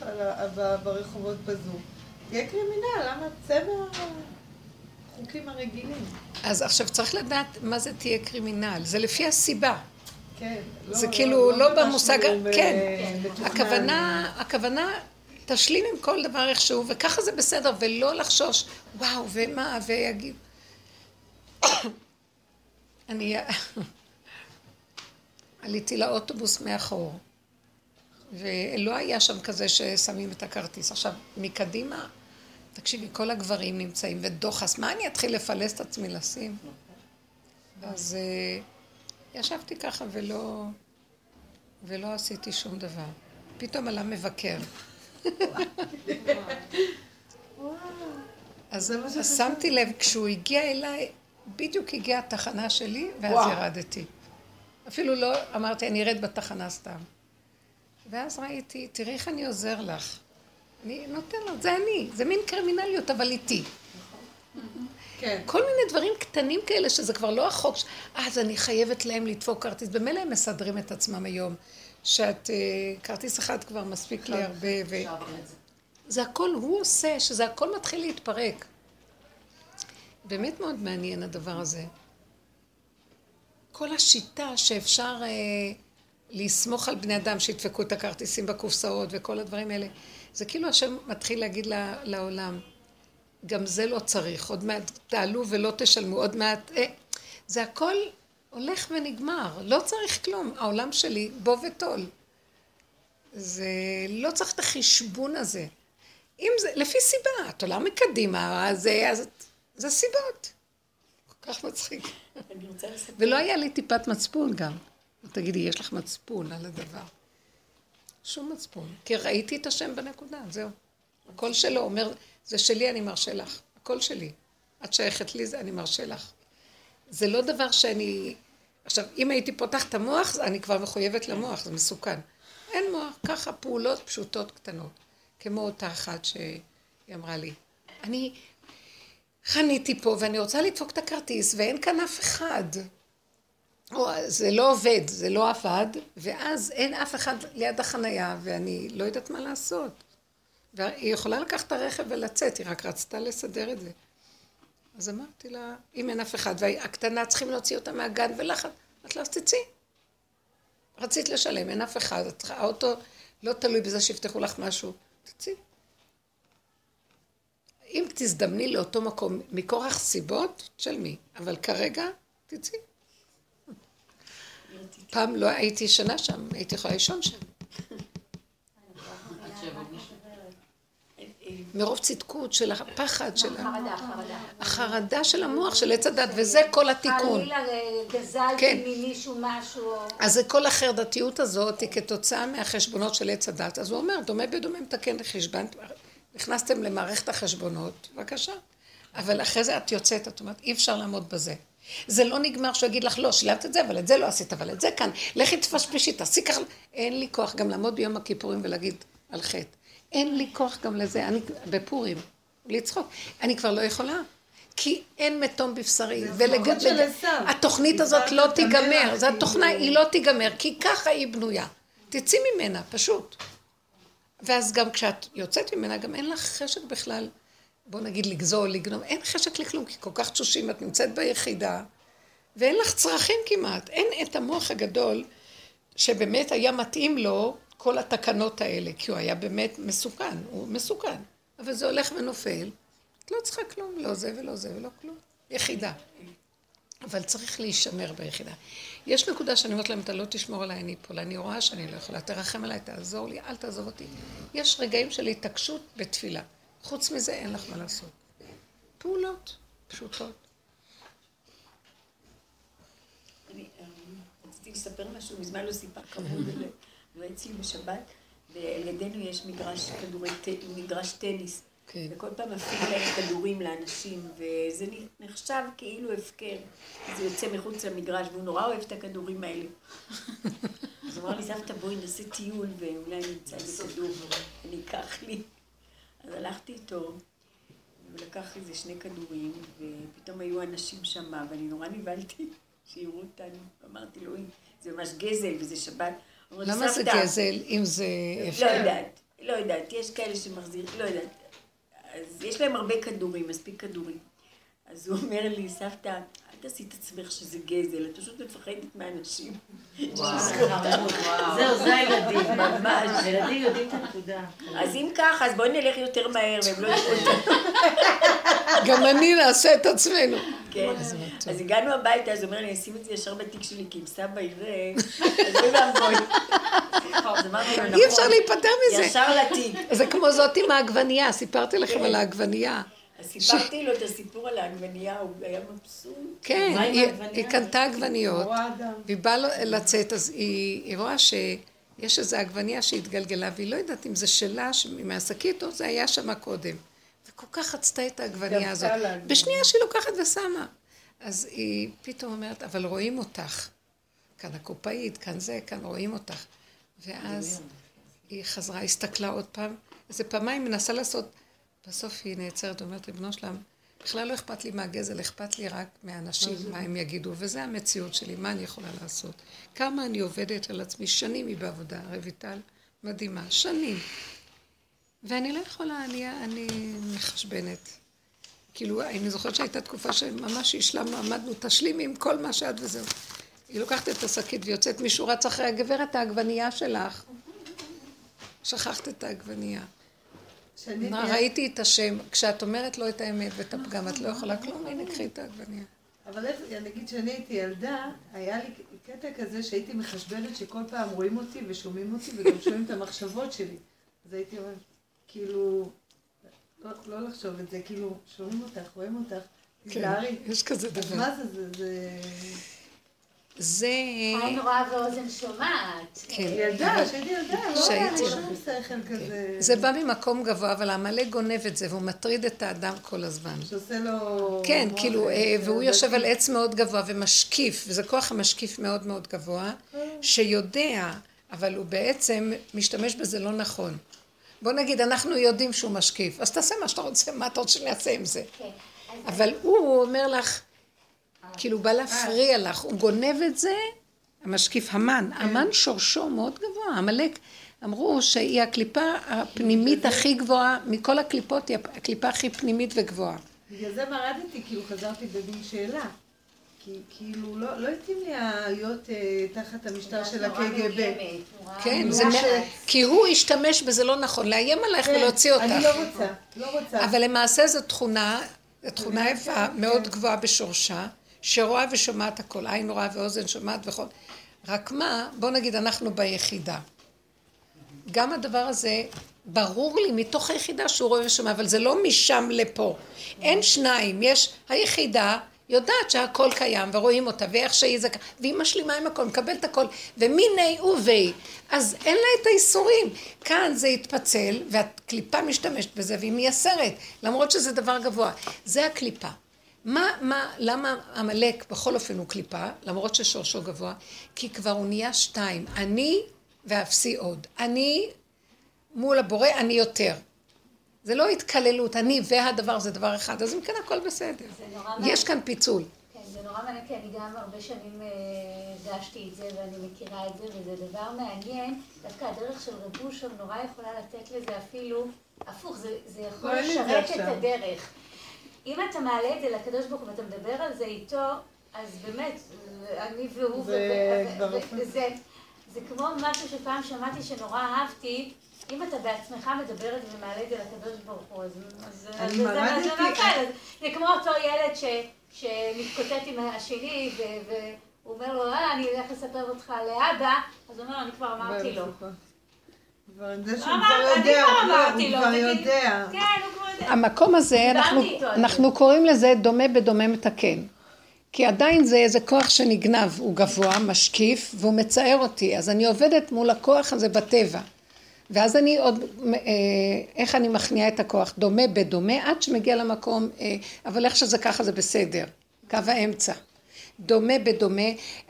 ברחובות בזום. תהיה קרימינל, למה החוקים הרגילים? אז עכשיו צריך לדעת מה זה תהיה קרימינל, זה לפי הסיבה. כן, לא, זה לא, כאילו לא, לא במושג, כן, הכוונה, הכוונה, תשלים עם כל דבר איכשהו, וככה זה בסדר, ולא לחשוש, וואו, ומה, ויגיד. *coughs* אני עליתי לאוטובוס מאחור, ולא היה שם כזה ששמים את הכרטיס. עכשיו, מקדימה תקשיבי, כל הגברים נמצאים, ודוחס, מה אני אתחיל לפלס את עצמי לשים? אז uh, ישבתי ככה ולא, ולא עשיתי שום דבר. פתאום עלה מבקר. אז, שמתי לב, כשהוא הגיע אליי, בדיוק הגיעה התחנה שלי, ואז. ירדתי. אפילו לא אמרתי, אני ארד בתחנה סתם. ואז ראיתי, תראי איך אני עוזר לך. אני נותן לו, זה אני, זה מין קרימינליות, אבל איתי. כן. כל מיני דברים קטנים כאלה, שזה כבר לא החוק, אז אני חייבת להם לדפוק כרטיס. במילא הם מסדרים את עצמם היום, שאת, אה, כרטיס אחד כבר מספיק לי הרבה, ו... זה הכל הוא עושה, שזה הכל מתחיל להתפרק. באמת מאוד מעניין הדבר הזה. כל השיטה שאפשר אה, לסמוך על בני אדם שידפקו את הכרטיסים בקופסאות וכל הדברים האלה. זה כאילו השם מתחיל להגיד לעולם, גם זה לא צריך, עוד מעט תעלו ולא תשלמו, עוד מעט... אה, זה הכל הולך ונגמר, לא צריך כלום. העולם שלי, בוא וטול. זה לא צריך את החשבון הזה. אם זה, לפי סיבה, את עולה מקדימה, אז, אז זה סיבות. כך מצחיק. ולא היה לי טיפת מצפון גם. תגידי, יש לך מצפון על הדבר. שום מצפון. כי ראיתי את השם בנקודה, זהו. הכל שלו, אומר, זה שלי, אני מרשה לך. הכל שלי. את שייכת לי, זה אני מרשה לך. זה לא דבר שאני... עכשיו, אם הייתי פותחת את המוח, אני כבר מחויבת למוח, זה מסוכן. אין מוח, ככה פעולות פשוטות קטנות. כמו אותה אחת שהיא אמרה לי, אני חניתי פה ואני רוצה לדפוק את הכרטיס ואין כאן אף אחד. או, זה לא עובד, זה לא עבד, ואז אין אף אחד ליד החנייה, ואני לא יודעת מה לעשות. והיא יכולה לקחת את הרכב ולצאת, היא רק רצתה לסדר את זה. אז אמרתי לה, אם אין אף אחד, והקטנה צריכים להוציא אותה מהגן ולחץ, אמרתי לה, אז תצאי. רצית לשלם, אין אף אחד, האוטו לא תלוי בזה שיפתחו לך משהו, תצאי. אם תזדמני לאותו מקום מכורח סיבות, תשלמי, אבל כרגע, תצאי. פעם לא הייתי שנה שם, הייתי יכולה לישון שם. מרוב צדקות של הפחד של החרדה, החרדה. החרדה של המוח של עץ הדת, וזה כל התיקון. חלילה גזלתי כן. ממישהו משהו. אז זה כל החרדתיות הזאת היא כתוצאה מהחשבונות של עץ הדת. אז הוא אומר, דומה בדומה מתקן לחשבון. נכנסתם למערכת החשבונות, בבקשה. אבל אחרי זה את יוצאת, את אומרת, אי אפשר לעמוד בזה. זה לא נגמר שהוא יגיד לך, לא, שילמת את זה, אבל את זה לא עשית, אבל את זה כאן. לכי תפשפשי, תעשי ככה. אין לי כוח גם לעמוד ביום הכיפורים ולהגיד על חטא. אין לי כוח גם לזה, אני בפורים, לצחוק. אני כבר לא יכולה. כי אין מתום בבשרי. ולגד... התוכנית הזאת לא תיגמר, זו התוכנה, היא לא תיגמר, כי ככה היא בנויה. תצאי ממנה, פשוט. ואז גם כשאת יוצאת ממנה, גם אין לך חשק בכלל בוא נגיד לגזול, לגנוב, אין חשק לכלום, כי כל כך תשושים, את נמצאת ביחידה, ואין לך צרכים כמעט. אין את המוח הגדול שבאמת היה מתאים לו כל התקנות האלה, כי הוא היה באמת מסוכן, הוא מסוכן. אבל זה הולך ונופל, את לא צריכה כלום, לא זה ולא זה ולא כלום. יחידה. אבל צריך להישמר ביחידה. יש נקודה שאני אומרת להם, אתה לא תשמור עליי, אני אפול, אני רואה שאני לא יכולה, תרחם עליי, תעזור לי, אל תעזוב אותי. יש רגעים של התעקשות בתפילה. חוץ מזה אין לך מה לעשות. פעולות פשוטות. אני אה, רציתי לספר משהו, מזמן לא סיפר כבוד, ואצלי בשבת, ולידינו יש מגרש טניס. כן. וכל פעם מפעיל להם כדורים לאנשים, וזה נחשב כאילו הפקר. זה יוצא מחוץ למגרש, והוא נורא אוהב את הכדורים האלה. *laughs* אז הוא אמר לי, סבתא, בואי נעשה טיול, ואולי נמצא איזה כדור, אני אקח לי. אז הלכתי איתו, הוא לקח איזה שני כדורים, ופתאום היו אנשים שם, ואני נורא נבהלתי *laughs* שיראו אותנו. אמרתי לו, "אוי, זה ממש גזל, וזה שבת. לי, למה זה "סבתא, גזל אם זה לא? יודעת, לא יודעת, יש כאלה שמחזיר, לא יודעת. אז יש להם הרבה כדורים, מספיק כדורים. אז הוא אומר לי, סבתא, אל תעשי את עצמך שזה גזל, את פשוט מפחדת מאנשים. זהו, זה הילדים. ממש. הילדים יודעים את הנקודה. אז אם ככה, אז בואי נלך יותר מהר, והם לא יראו אותנו. גם אני נעשה את עצמנו. כן. אז הגענו הביתה, אז הוא אומר לי, אני אשים את זה ישר בתיק שלי, כי אם סבא יראה, אז אוי ואבוי. לו, אי אפשר נכון, להיפטר מזה. ישר לתיק. זה כמו זאת עם העגבנייה, סיפרתי לכם על העגבנייה. אז סיפרתי לו את הסיפור על העגבנייה, הוא היה מבסוט. כן, היא- העגבנייה קנתה עגבניות. והיא באה לו- לצאת, אז היא רואה שיש איזו עגבנייה שהתגלגלה, והיא לא יודעת אם זה שלה, ש- מהשקית, או זה היה שם קודם. וכל כך רצתה את העגבנייה דווקא הזאת. בשנייה שהיא לוקחת ושמה. אז היא פתאום אומרת, אבל רואים אותך. כאן הקופאית, כאן זה, כאן רואים אותך. ואז היא חזרה, הסתכלה עוד פעם, איזה פעמיים מנסה לעשות, בסוף היא נעצרת ואומרת, ריבונו שלם, בכלל לא אכפת לי מהגזל, אכפת לי רק מהאנשים, מה הם יגידו, וזה המציאות שלי, מה אני יכולה לעשות? כמה אני עובדת על עצמי, שנים היא בעבודה, רויטל, מדהימה, שנים. ואני לא יכולה, אני, אני מחשבנת. כאילו, אני זוכרת שהייתה תקופה שממש השלמנו, עמדנו, תשלימי עם כל מה שאת וזהו. היא לוקחת את השקית ויוצאת, מישהו רץ אחרי הגברת, העגבנייה שלך. שכחת את העגבנייה. שאני- ראיתי את השם, כשאת אומרת לו את האמת ואת הפגם, את לא יכולה כלום, הנה, קחי את העגבנייה. אבל נגיד כשאני הייתי ילדה, היה לי קטע כזה שהייתי מחשבנת שכל פעם רואים אותי ושומעים אותי וגם שומעים את המחשבות שלי. אז הייתי אומרת, כאילו, לא, לא לחשוב את זה, כאילו, שומעים אותך, רואים אותך, תיזהרי. כן, יש כזה דבר. מה זה, זה, זה... עין רואה ואוזן שומעת. כן. ילדה, כשהייתי ילדה, לא היה לי שום שכל כזה. זה בא ממקום גבוה, אבל העמלק גונב את זה, והוא מטריד את האדם כל הזמן. שעושה לו... כן, כאילו, אה, אה, והוא יושב. על עץ מאוד גבוה ומשקיף, וזה כוח המשקיף מאוד מאוד גבוה, שיודע, אבל הוא בעצם משתמש בזה לא נכון. בוא נגיד, אנחנו יודעים שהוא משקיף, אז תעשה מה שאתה רוצה, מה אתה רוצה שאני אעשה עם זה? כן. אבל הוא אומר לך, כאילו, בא להפריע לך, הוא גונב את זה, המשקיף המן, המן שורשו מאוד גבוה, עמלק, אמרו שהיא הקליפה הפנימית הכי גבוהה, מכל הקליפות היא הקליפה הכי פנימית וגבוהה. בגלל זה מרדתי, כאילו חזרתי במין שאלה. כי כאילו לא, לא התאים לי להיות אה, תחת המשטר של הקג"ב. כן, זה. כי הוא השתמש בזה לא נכון, לאיים עלייך כן, ולהוציא אותך. אני לא רוצה, לא רוצה. אבל למעשה זו תכונה, זו תכונה יפה, מאוד גבוהה בשורשה, שרואה ושומעת הכל, עין רואה ואוזן שומעת וכל. רק מה, בוא נגיד אנחנו ביחידה. גם הדבר הזה, ברור לי מתוך היחידה שהוא רואה ושומע, אבל זה לא משם לפה. אין שניים, יש היחידה. יודעת שהכל קיים ורואים אותה ואיך שהיא זה, והיא משלימה עם הכל, מקבלת הכל, ומיני ובי, אז אין לה את האיסורים. כאן זה התפצל, והקליפה משתמשת בזה והיא מייסרת, למרות שזה דבר גבוה. זה הקליפה. מה, מה, למה עמלק בכל אופן הוא קליפה, למרות ששורשו גבוה? כי כבר הוא נהיה שתיים, אני ואפסי עוד. אני מול הבורא, אני יותר. זה לא התקללות, אני והדבר זה דבר אחד, אז אם כן הכל בסדר. יש כאן פיצול. כן, זה נורא מעניין, כי אני גם הרבה שנים אה, הרגשתי את זה ואני מכירה את זה, וזה דבר מעניין. דווקא הדרך של רב אושר נורא יכולה לתת לזה אפילו, הפוך, זה, זה יכול לא, לשרת את. הדרך. אם אתה מעלה את זה לקדוש ברוך הוא ואתה מדבר על זה איתו, אז באמת, אני והוא. וזה, זה כמו משהו שפעם שמעתי שנורא אהבתי, אם אתה בעצמך מדבר את זה ומעלה את זה לקדוש ברוך הוא, אז אני זה- מרדתי- זה נופל. אז זה כמו אותו ילד שמתקוטט עם השני, והוא אומר לו, אה, אני אלך לספר אותך לאבא, אז הוא אומר, אני כבר אמרתי לו. זה שהוא כבר יודע, הוא כבר. יודע. כן. המקום הזה, אנחנו קוראים לזה דומה בדומה מתקן. כי עדיין זה איזה כוח שנגנב, הוא גבוה, משקיף, והוא מצער אותי. אז אני עובדת מול הכוח הזה בטבע. ואז אני עוד, אה, איך אני מכניעה את הכוח? דומה בדומה, עד שמגיע למקום, אה, אבל איך שזה ככה זה בסדר. קו האמצע. דומה בדומה,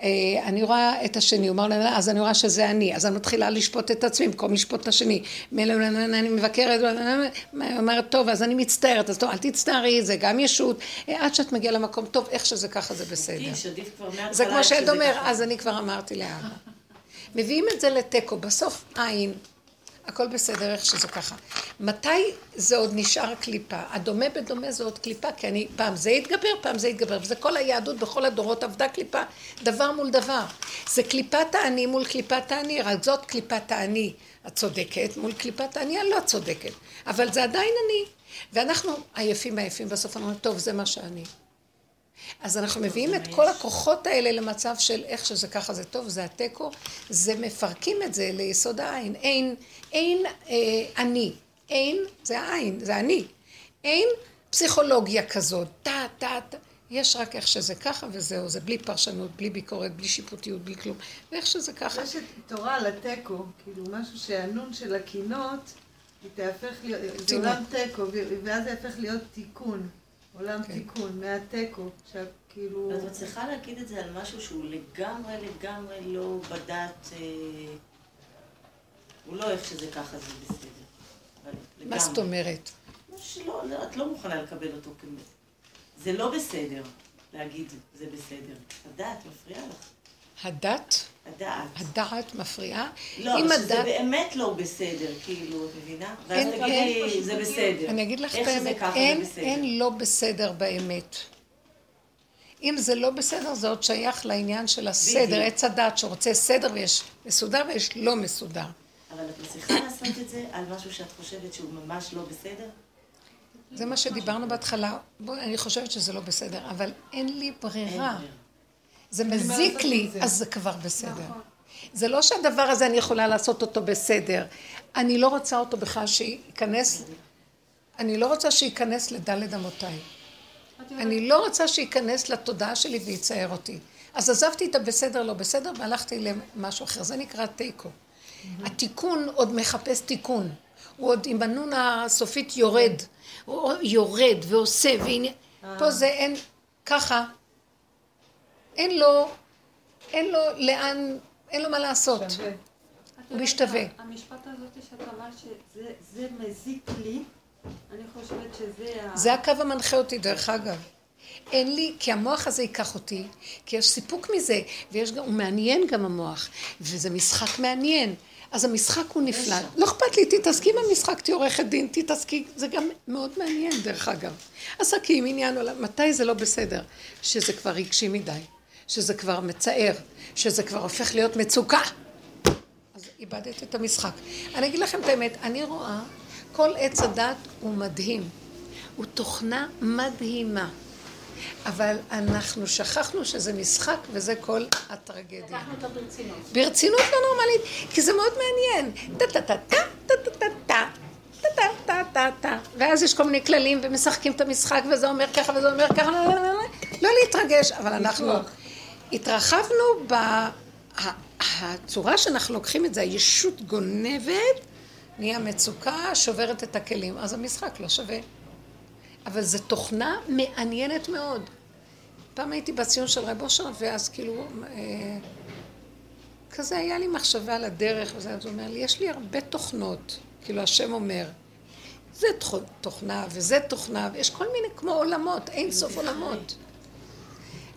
אה, אני רואה את השני, הוא אומר לי, אז אני רואה שזה אני, אז אני מתחילה לשפוט את עצמי במקום לשפוט את השני. אני מבקרת, היא אומרת, טוב, אז אני מצטערת, אז טוב, אל תצטערי, זה גם ישות, אה, עד שאת מגיעה למקום, טוב, איך שזה ככה זה בסדר. זה כמו שזה אומר. אז אני כבר אמרתי לאבא. מביאים את זה לתיקו, בסוף עין, הכל בסדר איך שזה ככה. מתי זה עוד נשאר קליפה? הדומה בדומה זה עוד קליפה, כי אני, פעם זה יתגבר, פעם זה יתגבר, וזה כל היהדות בכל הדורות עבדה קליפה, דבר מול דבר. זה קליפת האני מול קליפת האני, רק זאת קליפת האני הצודקת מול קליפת האני הלא צודקת. אבל זה עדיין אני. ואנחנו עייפים עייפים, בסוף אומרים, טוב, זה מה שאני. אז אנחנו מביאים את כל הכוחות האלה למצב של איך שזה ככה זה טוב, זה התיקו, זה מפרקים את זה ליסוד העין. אין, אין אה, אני, אין, זה העין, זה אני. אין פסיכולוגיה כזאת, טה, טה, טה. יש רק איך שזה ככה וזהו, זה בלי פרשנות, בלי ביקורת, בלי שיפוטיות, בלי כלום. ואיך שזה ככה. יש את תורה על התיקו, כאילו משהו שהנון של הקינות, היא תהפך להיות, זה. עולם תיקו, ואז זה יהפך להיות תיקון. עולם כן. תיקון, מהתיקו, שכאילו... את מצליחה להגיד את זה על משהו שהוא לגמרי לגמרי לא בדת, אה, הוא לא איך שזה ככה זה בסדר. מה זאת. אומרת? מה שלא, לא, את לא מוכנה לקבל אותו כ... זה לא בסדר להגיד זה בסדר. הדעת מפריעה לך. הדת, הדעת. הדעת מפריעה. לא, אם אבל שזה באמת לא בסדר, כאילו, את מבינה? ואז אין- תגידי, אין- זה בסדר. אני אגיד לך את האמת, אין. אין לא בסדר באמת. אם זה לא בסדר, זה עוד שייך לעניין של הסדר. עץ הדת שרוצה סדר ויש מסודר ויש לא מסודר. אבל את מצליחה לעשות את זה על משהו שאת חושבת שהוא ממש לא בסדר? זה מה שדיברנו בהתחלה. בואי, אני חושבת שזה לא בסדר, אבל אין לי ברירה. זה מזיק לי. אז זה כבר בסדר. זה לא שהדבר הזה אני יכולה לעשות אותו בסדר. אני לא רוצה אותו בכלל שייכנס, אני לא רוצה שייכנס לדלת אמותיי. אני לא רוצה שייכנס לתודעה שלי ויצייר אותי. אז עזבתי את הבסדר לא בסדר והלכתי למשהו אחר. זה נקרא תיקו. התיקון עוד מחפש תיקון. הוא עוד עם הנון הסופית יורד. הוא יורד ועושה ועניין. פה זה אין ככה. אין לו, אין לו לאן, אין לו מה לעשות. הוא משתווה. המשפט הזאת שאת אמרת שזה זה מזיק לי, אני חושבת שזה ה... זה הקו המנחה אותי, דרך אגב. אין לי, כי המוח הזה ייקח אותי, כי יש סיפוק מזה, ויש גם, הוא מעניין גם המוח, וזה משחק מעניין. אז המשחק הוא נפלא. לא אכפת לי, תתעסקי במשחק, תהיי עורכת דין, תתעסקי, זה גם מאוד מעניין, דרך אגב. עסקים, עניין עולם, מתי זה לא בסדר? שזה כבר רגשי מדי, שזה כבר מצער, שזה כבר הופך להיות מצוקה. אז איבדת את המשחק. אני אגיד לכם את האמת, אני רואה, כל עץ הדת הוא מדהים. הוא תוכנה מדהימה. אבל אנחנו שכחנו שזה משחק וזה כל הטרגדיה. לקחנו אותו ברצינות. ברצינות לא נורמלית, כי זה מאוד מעניין. טה-טה-טה-טה, טה-טה-טה-טה. טה-טה-טה-טה-טה. ואז יש כל מיני כללים ומשחקים את המשחק וזה אומר ככה וזה אומר ככה. לא להתרגש, אבל אנחנו... התרחבנו ב... ה- הצורה שאנחנו לוקחים את זה, הישות גונבת, נהיה מצוקה, שוברת את הכלים, אז המשחק לא שווה. אבל זו תוכנה מעניינת מאוד. פעם הייתי בציון של רב אושר, ואז כאילו, אה, כזה היה לי מחשבה על הדרך, וזה, אז הוא אומר לי, יש לי הרבה תוכנות, כאילו השם אומר, זה תוכ- תוכנה וזה תוכנה, ויש כל מיני כמו עולמות, אין סוף עולמות.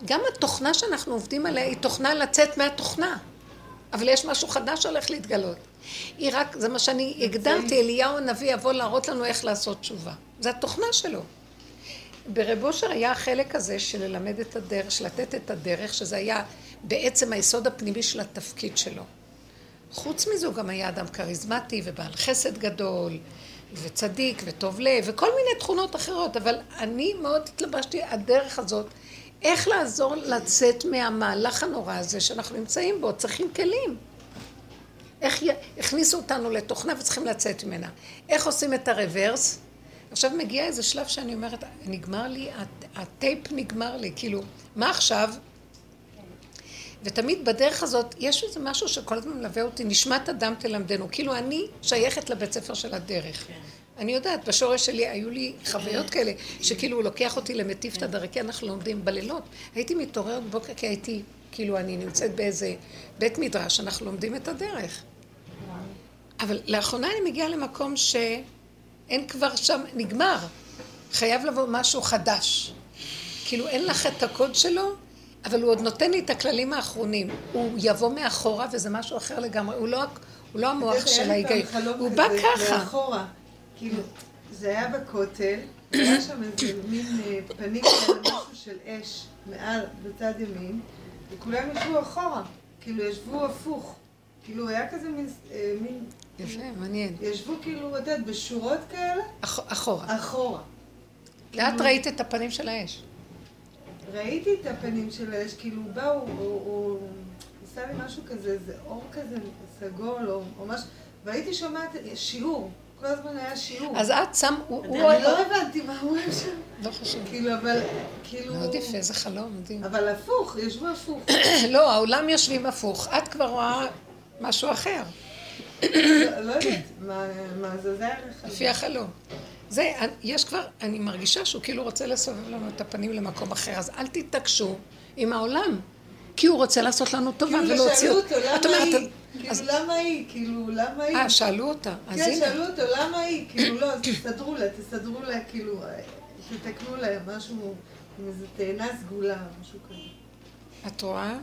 גם התוכנה שאנחנו עובדים עליה היא תוכנה לצאת מהתוכנה, אבל יש משהו חדש שהולך להתגלות. היא רק, זה מה שאני הגדרתי, אליהו הנביא יבוא להראות לנו איך לעשות תשובה. זה התוכנה שלו. ברב אושר היה החלק הזה של ללמד את הדרך, של לתת את הדרך, שזה היה בעצם היסוד הפנימי של התפקיד שלו. חוץ מזה הוא גם היה אדם כריזמטי ובעל חסד גדול, וצדיק וטוב לב, וכל מיני תכונות אחרות, אבל אני מאוד התלבשתי, הדרך הזאת, איך לעזור לצאת מהמהלך הנורא הזה שאנחנו נמצאים בו, צריכים כלים. איך י... הכניסו אותנו לתוכנה וצריכים לצאת ממנה. איך עושים את הרוורס? עכשיו מגיע איזה שלב שאני אומרת, נגמר לי, הטייפ נגמר לי, כאילו, מה עכשיו? ותמיד בדרך הזאת, יש איזה משהו שכל הזמן מלווה אותי, נשמת אדם תלמדנו. כאילו, אני שייכת לבית ספר של הדרך. כן. אני יודעת, בשורש שלי היו לי חוויות כאלה, שכאילו הוא לוקח אותי למטיף את הדרך, כי אנחנו לומדים בלילות. הייתי מתעוררת בבוקר כי הייתי, כאילו, אני נמצאת באיזה בית מדרש, אנחנו לומדים את הדרך. אבל לאחרונה אני מגיעה למקום שאין כבר שם, נגמר. חייב לבוא משהו חדש. כאילו, אין לך את הקוד שלו, אבל הוא עוד נותן לי את הכללים האחרונים. הוא יבוא מאחורה וזה משהו אחר לגמרי. הוא לא, הוא לא המוח של ההיגיון. הוא בא ככה. מאחורה. כאילו, זה היה בכותל, היה שם איזה מין אה, פנים כאלה, משהו של אש מעל, בצד ימין, וכולם ישבו אחורה. כאילו, ישבו הפוך. כאילו, היה כזה מין... אה, מין יפה, מעניין. ישבו כאילו, את יודעת, בשורות כאלה. אחורה. אחורה. לאט כאילו- ראית את הפנים של האש. ראיתי את הפנים של האש, כאילו באו, הוא עשה לי משהו כזה, איזה אור כזה סגול או משהו, והייתי שומעת שיעור, כל הזמן היה שיעור. אז את שם, הוא... אני לא הבנתי מה הוא אוהב שם. לא חשוב. כאילו, אבל, כאילו... מאוד יפה, זה חלום, מדהים. אבל הפוך, ישבו הפוך. *coughs* לא, העולם יושבים הפוך. את כבר רואה משהו אחר. לא, יודעת, מה זה, זה היה. לפי החלום. זה, יש כבר, אני מרגישה שהוא כאילו רוצה לסובב לנו את הפנים למקום אחר, אז אל תתעקשו עם העולם, כי הוא רוצה לעשות לנו טובה ולהוציא... כאילו שאלו אותו, למה היא? כאילו, למה היא? כאילו, למה היא? אה, שאלו אותה, אז. כן, שאלו אותו, למה היא? כאילו, לא, אז תסדרו לה, תסדרו לה, כאילו, תתקנו לה משהו, עם איזה תאנה סגולה, משהו כזה. את רואה?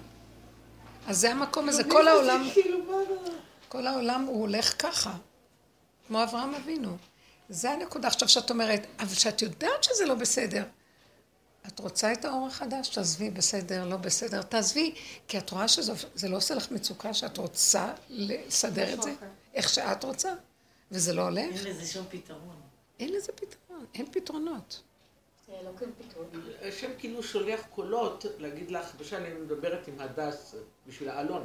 אז זה המקום הזה, כל העולם... כאילו, כל העולם הוא הולך ככה, כמו אברהם אבינו. זה הנקודה עכשיו שאת אומרת, אבל שאת יודעת שזה לא בסדר. את רוצה את האור החדש? תעזבי, בסדר, לא בסדר. תעזבי, כי את רואה שזה לא עושה לך מצוקה שאת רוצה לסדר את זה, איך שאת רוצה, וזה לא הולך. אין לזה שום פתרון. אין לזה פתרון, אין פתרונות. לא השם כאילו שולח קולות להגיד לך, למשל אני מדברת עם הדס בשביל האלון,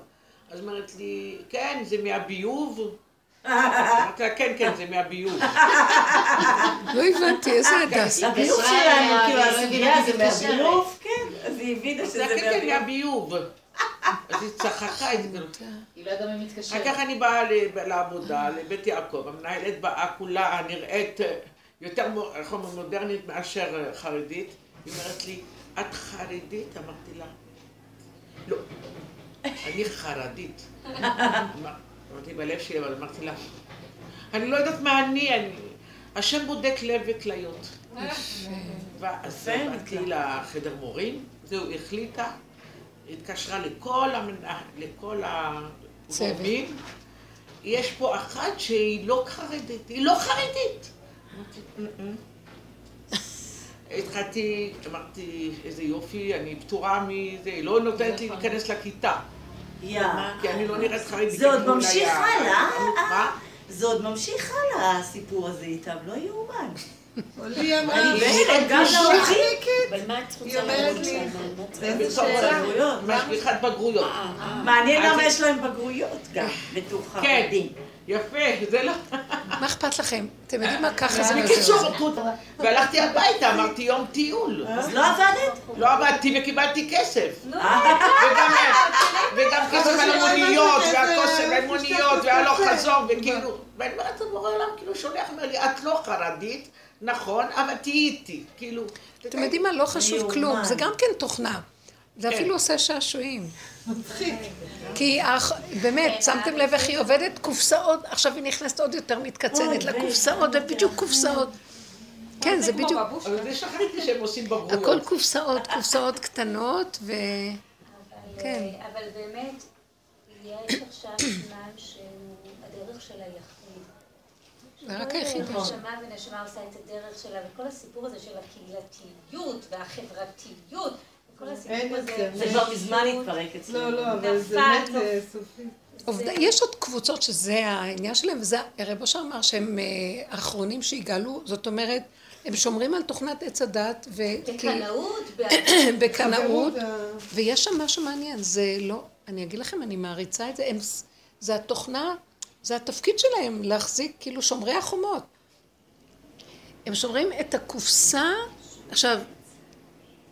אז אומרת לי, כן, זה מהביוב, כן, כן, זה מהביוב. לא הבנתי, איזה הדס. לביוב שלנו, כאילו, הסוגיה זה מהביוב, כן, אז היא הבינה שזה מהביוב. כן, כן, מהביוב. אז היא צחקה, היא לא ידעה מי מתקשר. אחר כך אני באה לעבודה, לבית יעקב, המנהלת באה כולה נראית יותר מודרנית מאשר חרדית. היא אומרת לי, את חרדית? אמרתי לה, לא, אני חרדית. אמרתי בלב שלי, אבל אמרתי לה, אני לא יודעת מה אני, אני... השם בודק לב וכליות. ואז באתי לחדר מורים, זהו, החליטה, התקשרה לכל, המנה, לכל הגורמים, יש פה אחת שהיא לא חרדית, היא לא חרדית. התחלתי, אמרתי, איזה יופי, אני פטורה מזה, היא לא נותנת לי להיכנס לכיתה. כי אני לא נראית חרדית. זה עוד ממשיך הלאה? זה עוד ממשיך הלאה, הסיפור הזה איתם, לא יאומן. היא אמרה, גם אבל מה את רוצה להגיד שם? משגיחת בגרויות. מעניין למה יש להם בגרויות גם, בתוך חרדים. יפה, זה לא... *laughs* מה אכפת לכם? אתם יודעים מה ככה זה בקיצור, והלכתי הביתה, אמרתי יום טיול. אז לא עבדת? לא עבדתי וקיבלתי כסף. וגם כסף על המוניות, והכוסף על המוניות, והלוך חזור, וכאילו... ואני אומרת, הבורא עולם כאילו שולח, אומר לי, את לא חרדית, נכון, אבל תהיי איתי, כאילו... אתם יודעים מה? לא חשוב כלום, זה גם כן תוכנה. זה אפילו עושה שעשועים. כי באמת, שמתם לב איך היא עובדת? קופסאות, עכשיו היא נכנסת עוד יותר מתקצנת לקופסאות, ובדיוק קופסאות. כן, זה בדיוק... אבל זה שכחתי שהם עושים בגרויות. הכל קופסאות, קופסאות קטנות, ו... כן. אבל באמת, יש עכשיו זמן שהוא הדרך של היחיד. זה רק היחיד. נשמה ונשמה עושה את הדרך שלה, וכל הסיפור הזה של הקהילתיות והחברתיות. זה כבר מזמן התפרק אצלנו. לא, לא, אבל זה באמת סופי. יש עוד קבוצות שזה העניין שלהם, וזה, רב אושר אמר שהם אה, האחרונים שיגאלו, זאת אומרת, הם שומרים על תוכנת עץ הדת, ו... בקנאות, *coughs* בקנאות, חברות, ויש שם משהו מעניין, זה לא, אני אגיד לכם, אני מעריצה את זה, הם, זה התוכנה, זה התפקיד שלהם, להחזיק כאילו שומרי החומות. הם שומרים את הקופסה, עכשיו,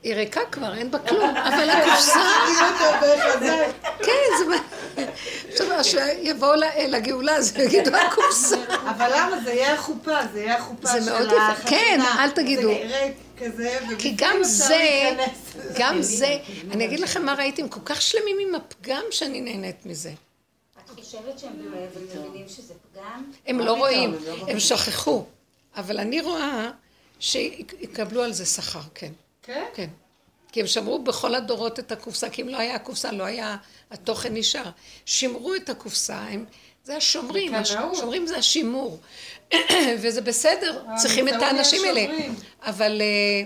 היא ריקה כבר, אין בה כלום, אבל הקופסה... *laughs* כן, זה... מה- עכשיו, כשיבואו ל- לגאולה, אז יגידו הקופסה. אבל למה? זה יהיה החופה, זה יהיה החופה זה של מאוד יפה. החתונה. כן, אל תגידו. זה ריק כזה, כי גם זה. גם זה, אני אגיד לכם מה ראיתי, הם כל כך שלמים עם הפגם שאני נהנית מזה. את חושבת שהם מבינים שזה פגם? הם לא רואים, הם שכחו. אבל אני רואה שיקבלו על זה שכר, כן. כן? כן. כי הם שמרו בכל הדורות את הקופסה, כי אם לא היה הקופסה, לא היה, התוכן נשאר. שימרו את הקופסה, הם, זה השומרים. השומרים זה השימור. *clears throat* וזה בסדר, צריכים את האנשים האלה. אבל אה,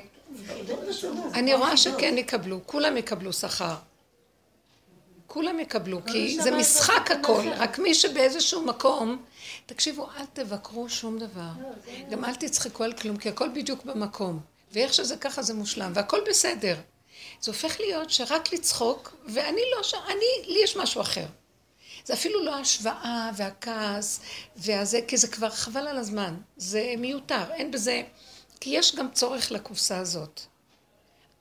אני רואה שכן יקבלו, כולם יקבלו שכר. כולם יקבלו, כי זה משחק הכל, רק מי שבאיזשהו מקום, תקשיבו, אל תבקרו שום דבר. גם אל תצחקו על כלום, כי הכל בדיוק במקום. ואיך שזה ככה זה מושלם, והכל בסדר. זה הופך להיות שרק לצחוק, ואני לא ש... אני, לי יש משהו אחר. זה אפילו לא ההשוואה והכעס והזה, כי זה כבר חבל על הזמן. זה מיותר, אין בזה... כי יש גם צורך לקופסה הזאת.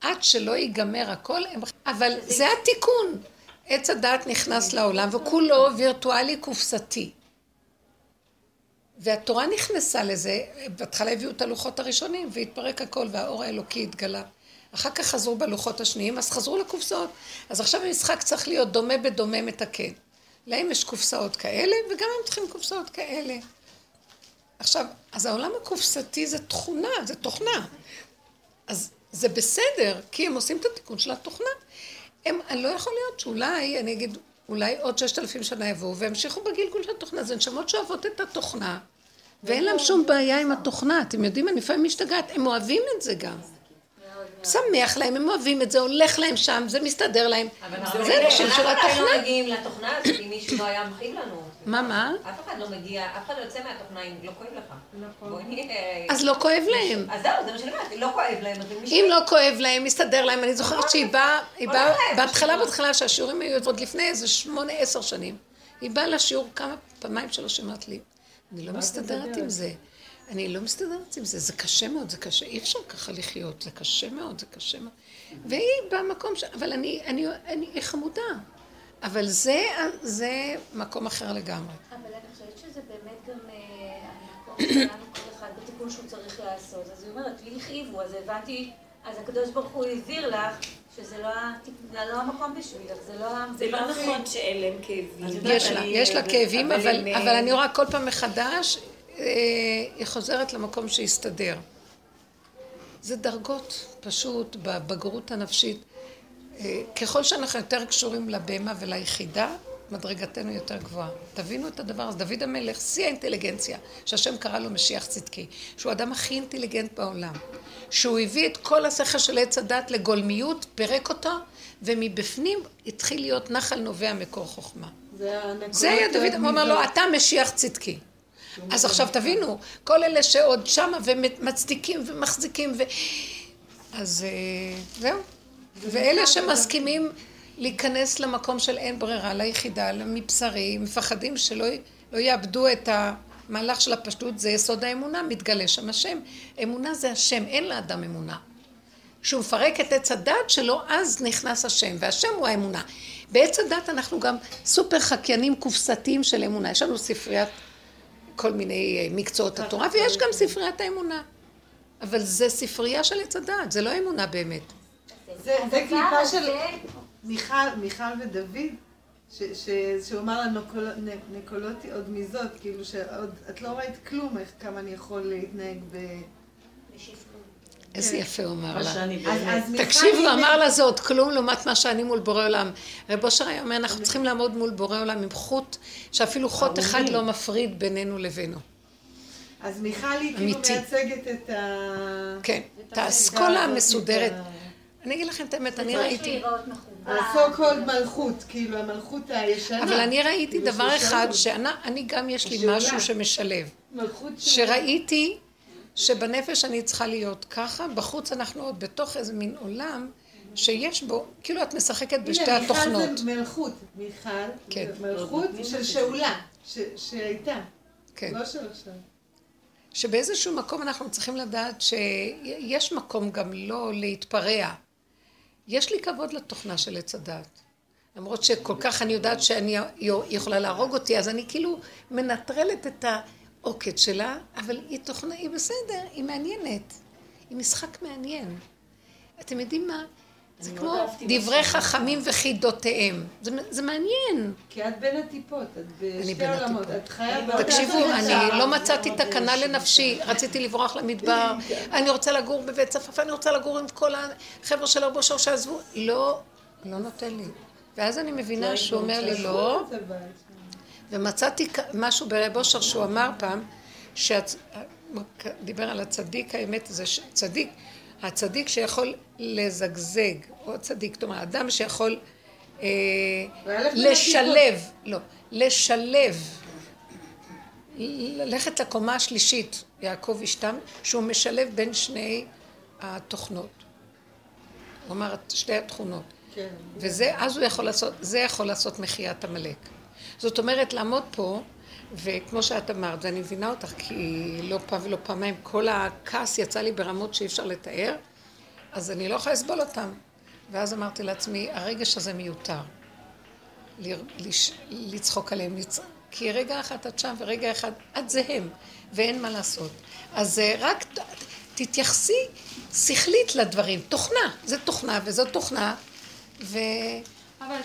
עד שלא ייגמר הכל, הם... אבל זה התיקון. עץ הדעת נכנס לעולם, וכולו וירטואלי קופסתי. והתורה נכנסה לזה, בהתחלה הביאו את הלוחות הראשונים, והתפרק הכל, והאור האלוקי התגלה. אחר כך חזרו בלוחות השניים, אז חזרו לקופסאות. אז עכשיו המשחק צריך להיות דומה בדומה מתקן. להם יש קופסאות כאלה, וגם הם צריכים קופסאות כאלה. עכשיו, אז העולם הקופסתי זה תכונה, זה תוכנה. אז זה בסדר, כי הם עושים את התיקון של התוכנה. הם, אני לא יכול להיות שאולי, אני אגיד, אולי עוד ששת אלפים שנה יבואו וימשיכו בגלגול של התוכנה. זה נשמות שאוהבות את התוכנה, ואין להם שום בעיה עם התוכנה. אתם יודעים, אני לפעמים משתגעת, הם אוהבים את זה גם. שמח להם, הם אוהבים את זה, הולך להם שם, זה מסתדר להם. אבל זה אנשים של אנחנו התוכנה. לא מגיעים לתוכנה הזאת אם מישהו לא היה מכאיב לנו. מה, מה? אף אחד לא מגיע, אף אחד לא יוצא מהתוכנה אם לא כואב לך. נהיה... אז לא כואב להם. אז זהו, זה מה שאני אומרת, לא כואב להם. אם לא כואב להם, מסתדר להם. אני זוכרת שהיא באה, היא באה, הולך להם, בהתחלה. בהתחלה, שהשיעורים היו עוד לפני איזה שמונה, עשר שנים. היא באה לשיעור כמה פעמיים שלוש אמרת לי, אני לא מסתדרת עם זה. אני לא מסתדרת עם זה, זה קשה מאוד, זה קשה, אי אפשר ככה לחיות, זה קשה מאוד, זה קשה מאוד. והיא במקום ש... אבל אני, אני, אני, היא חמודה. אבל זה, זה מקום אחר לגמרי. אבל אני חושבת שזה באמת גם אה, המקום שלנו, כל אחד בתיקון שהוא צריך לעשות. אז היא אומרת, לי הכאיבו, אז הבנתי, אז הקדוש ברוך הוא הבהיר לך שזה לא לא המקום בשבילך, זה לא... זה לא נכון שאין להם כאבים. יש לה, יש לה כאבים, אבל, אני רואה כל פעם מחדש, אה, היא חוזרת למקום שהסתדר. זה דרגות, פשוט, בבגרות הנפשית. אה, ככל שאנחנו יותר קשורים לבהמה וליחידה, מדרגתנו יותר גבוהה. תבינו את הדבר הזה. דוד המלך, שיא האינטליגנציה, שהשם קרא לו משיח צדקי, שהוא האדם הכי אינטליגנט בעולם. שהוא הביא את כל השכל של עץ הדת לגולמיות, פירק אותו, ומבפנים התחיל להיות נחל נובע מקור חוחמה. זה זה היה דוד, הוא אומר לו. אתה משיח צדקי. אז עכשיו תבינו, כל אלה שעוד שמה ומצדיקים ומחזיקים ו... אז אה, זהו. ואלה שמסכימים להיכנס למקום של אין ברירה, ליחידה, מבשרי, מפחדים שלא לא יאבדו את המהלך של הפשטות, זה יסוד האמונה, מתגלה שם השם. אמונה זה השם, אין לאדם אמונה. שהוא מפרק את עץ הדת שלו, אז נכנס השם, והשם הוא האמונה. בעץ הדת אנחנו גם סופר חקיינים קופסתיים של אמונה. יש לנו ספריית כל מיני אה, מקצועות התורה, ויש גם ספריית האמונה. אבל זה ספרייה של עץ הדת, זה לא אמונה באמת. זה קליפה של מיכל, מיכל ודוד, ש- ש- שהוא אמר לה "נקול- נ- נקולותי עוד מזאת, כאילו שעוד, את לא ראית כלום איך כמה אני יכול להתנהג ב... איזה יפה הוא אמר לה. תקשיב, הוא אמר לה זה עוד כלום לעומת מה שאני מול בורא עולם. רב אושר היה אומר, אנחנו צריכים לעמוד מול בורא עולם עם חוט, שאפילו חוט אחד לא מפריד בינינו לבינו. אז מיכל היא כאילו. מייצגת את ה... כן, את האסכולה המסודרת. אני אגיד לכם את האמת, אני ראיתי... ה-so called מלכות, כאילו המלכות הישנה. אבל אני ראיתי דבר אחד. שאני גם יש לי. משהו שמשלב. שראיתי שבנפש אני צריכה להיות ככה, בחוץ אנחנו עוד בתוך איזה מין עולם שיש בו, כאילו את משחקת בשתי הנה, התוכנות. מיכל זה מלכות. מיכל כן. זה מלכות של שאולה, ש- שהייתה. כן. לא של עכשיו. שבאיזשהו מקום אנחנו צריכים לדעת שיש מקום גם לא להתפרע. יש לי כבוד לתוכנה של עץ הדת. למרות שכל כך אני יודעת שאני יכולה להרוג אותי, אז אני כאילו מנטרלת את העוקד שלה, אבל היא תוכנה, היא בסדר, היא מעניינת. היא משחק מעניין. אתם יודעים מה? זה כמו דברי. חכמים וחידותיהם. זה, זה מעניין. כי את בין הטיפות, את בשתי עולמות. את חיה באותה תקשיבו. אני לא מצאתי תקנה לנפשי, רציתי לברוח *laughs* למדבר, אני רוצה לגור בבית צפפה, אני רוצה לגור עם כל החבר'ה של רבו שר שעזבו, לא, לא נותן לי. ואז אני מבינה שהוא אומר לי לא. ומצאתי משהו ברב אושר שהוא אמר פעם, שדיבר על הצדיק, האמת זה צדיק, הצדיק שיכול לזגזג, או צדיק, אומרת, אדם שיכול אה, לשלב, לא, לשלב, ללכת לקומה השלישית, יעקב אשתם, שהוא משלב בין שני התוכנות. הוא אמר שתי התכונות. כן. וזה, אז הוא יכול לעשות, זה יכול לעשות מחיית עמלק. זאת אומרת, לעמוד פה, וכמו שאת אמרת, ואני מבינה אותך, כי לא פעם ולא פעמיים, כל הכעס יצא לי ברמות שאי אפשר לתאר, אז אני לא יכולה לסבול אותם. ואז אמרתי לעצמי, הרגש הזה מיותר. ל- לש- לצחוק עליהם, לצ... כי רגע אחד את שם ורגע אחד את זה הם, ואין מה לעשות. אז אה, רק תתייחסי שכלית לדברים, תוכנה, זה תוכנה וזאת תוכנה, ולא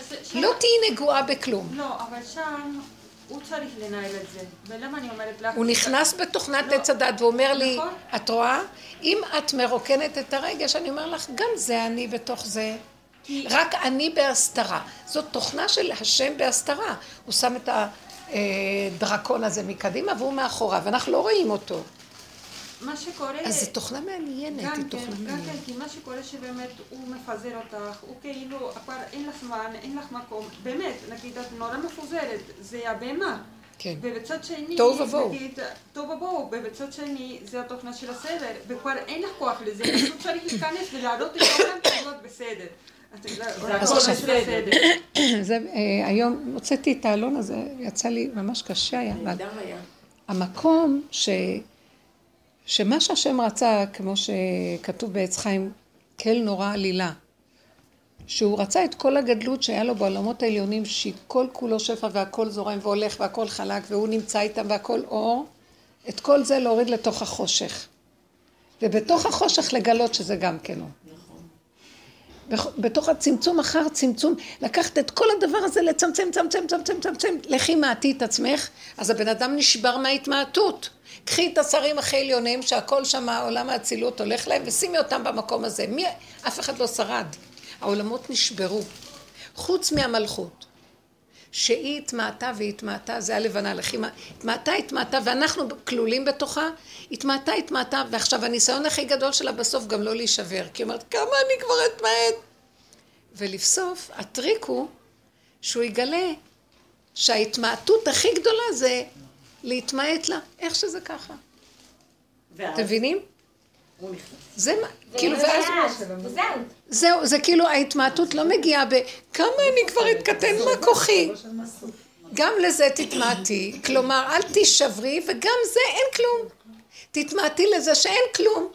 זה- שם- תהיי נגועה בכלום. לא, אבל שם הוא צריך לנהל את זה. ולמה אני אומרת לך? הוא נכנס בתוכנת לא. עץ הדת ואומר לי, נכון. את רואה? אם את מרוקנת את הרגש, אני אומר לך, גם זה אני בתוך זה. כי- רק אני בהסתרה. זאת תוכנה של השם בהסתרה. הוא שם את הדרקון הזה מקדימה והוא מאחוריו, ואנחנו לא רואים אותו. מה שקורה... אז זו תוכנה מעניינת, היא כן, תוכנה גם כן, מעניינת. כי מה שקורה שבאמת הוא מפזר אותך, הוא כאילו, כבר אין לך זמן, אין לך מקום, באמת, נגיד את נורא מפוזרת, זה הבהמה. כן. ובצד שני, תוהו ובוהו. נגיד, תוהו ובוהו, ובצד שני זה התוכנה של הסדר, וכבר אין לך כוח לזה, *coughs* פשוט צריך להיכנס ולהעלות את העולם להיות בסדר. אז *coughs* עכשיו-. *coughs* זה, אה, היום הוצאתי את האלון הזה, יצא לי ממש קשה היה. המקום ש... שמה שהשם רצה, כמו שכתוב בעץ חיים, כל נורא עלילה, שהוא רצה את כל הגדלות שהיה לו בעולמות העליונים, שכל כולו שפע והכל זורם והולך והכל חלק והוא נמצא איתם והכל אור, את כל זה להוריד לתוך החושך. ובתוך החושך לגלות שזה גם כן הוא. בח- בתוך הצמצום אחר צמצום, לקחת את כל הדבר הזה, לצמצם, צמצם, צמצם, צמצם, לכי מעטי את עצמך, אז הבן אדם נשבר מההתמעטות. קחי את השרים הכי עליונים, שהכל שם, עולם האצילות הולך להם, ושימי אותם במקום הזה. מי, אף אחד לא שרד. העולמות נשברו. חוץ מהמלכות. שהיא התמעטה והתמעטה, זה הלבנה לחימה, התמעטה, התמעטה, ואנחנו כלולים בתוכה, התמעטה, התמעטה, ועכשיו הניסיון הכי גדול שלה בסוף גם לא להישבר, כי היא אומרת, כמה אני כבר אתמעט. ולבסוף, הטריק הוא שהוא יגלה שההתמעטות הכי גדולה זה להתמעט לה, איך שזה ככה. ואז אתם מבינים? זה מה, כאילו, ואז... זהו, זה כאילו ההתמעטות לא מגיעה ב... כמה אני כבר אתקטן מה כוחי. גם לזה תתמעטי, כלומר אל תישברי וגם זה אין כלום. תתמעטי לזה שאין כלום.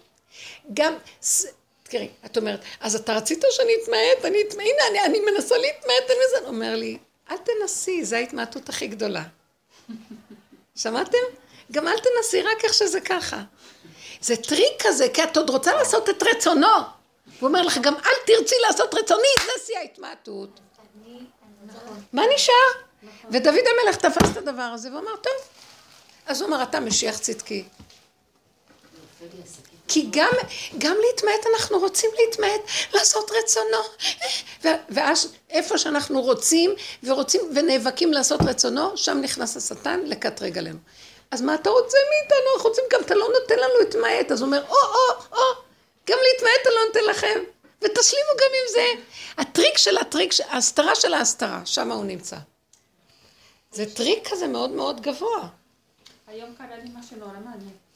גם, תראי, את אומרת, אז אתה רצית שאני אתמעט, אני אתמעט, הנה אני, אני מנסה להתמעט, אני מזה, הוא אומר לי, אל תנסי, זו ההתמעטות הכי גדולה. שמעתם? גם אל תנסי, רק איך שזה ככה. זה טריק כזה, כי את עוד רוצה לעשות את רצונו. הוא אומר לך, גם אל תרצי לעשות רצוני, זה שיא ההתמעטות. מה נשאר? ודוד המלך תפס את הדבר הזה ואמר, טוב. אז הוא אמר, אתה משיח צדקי. כי גם, גם להתמעט אנחנו רוצים להתמעט, לעשות רצונו. ואז איפה שאנחנו רוצים ורוצים ונאבקים לעשות רצונו, שם נכנס השטן לקטרג עלינו. אז מה אתה רוצה מאיתנו? אנחנו רוצים גם, אתה לא נותן לנו להתמעט. אז הוא אומר, או, או, או, גם להתמעט אני לא נותן לכם. ותשלימו גם עם זה. הטריק של הטריק, ההסתרה של ההסתרה, שם הוא נמצא. זה טריק כזה מאוד מאוד גבוה. היום קרה לי משהו נורא מעניין.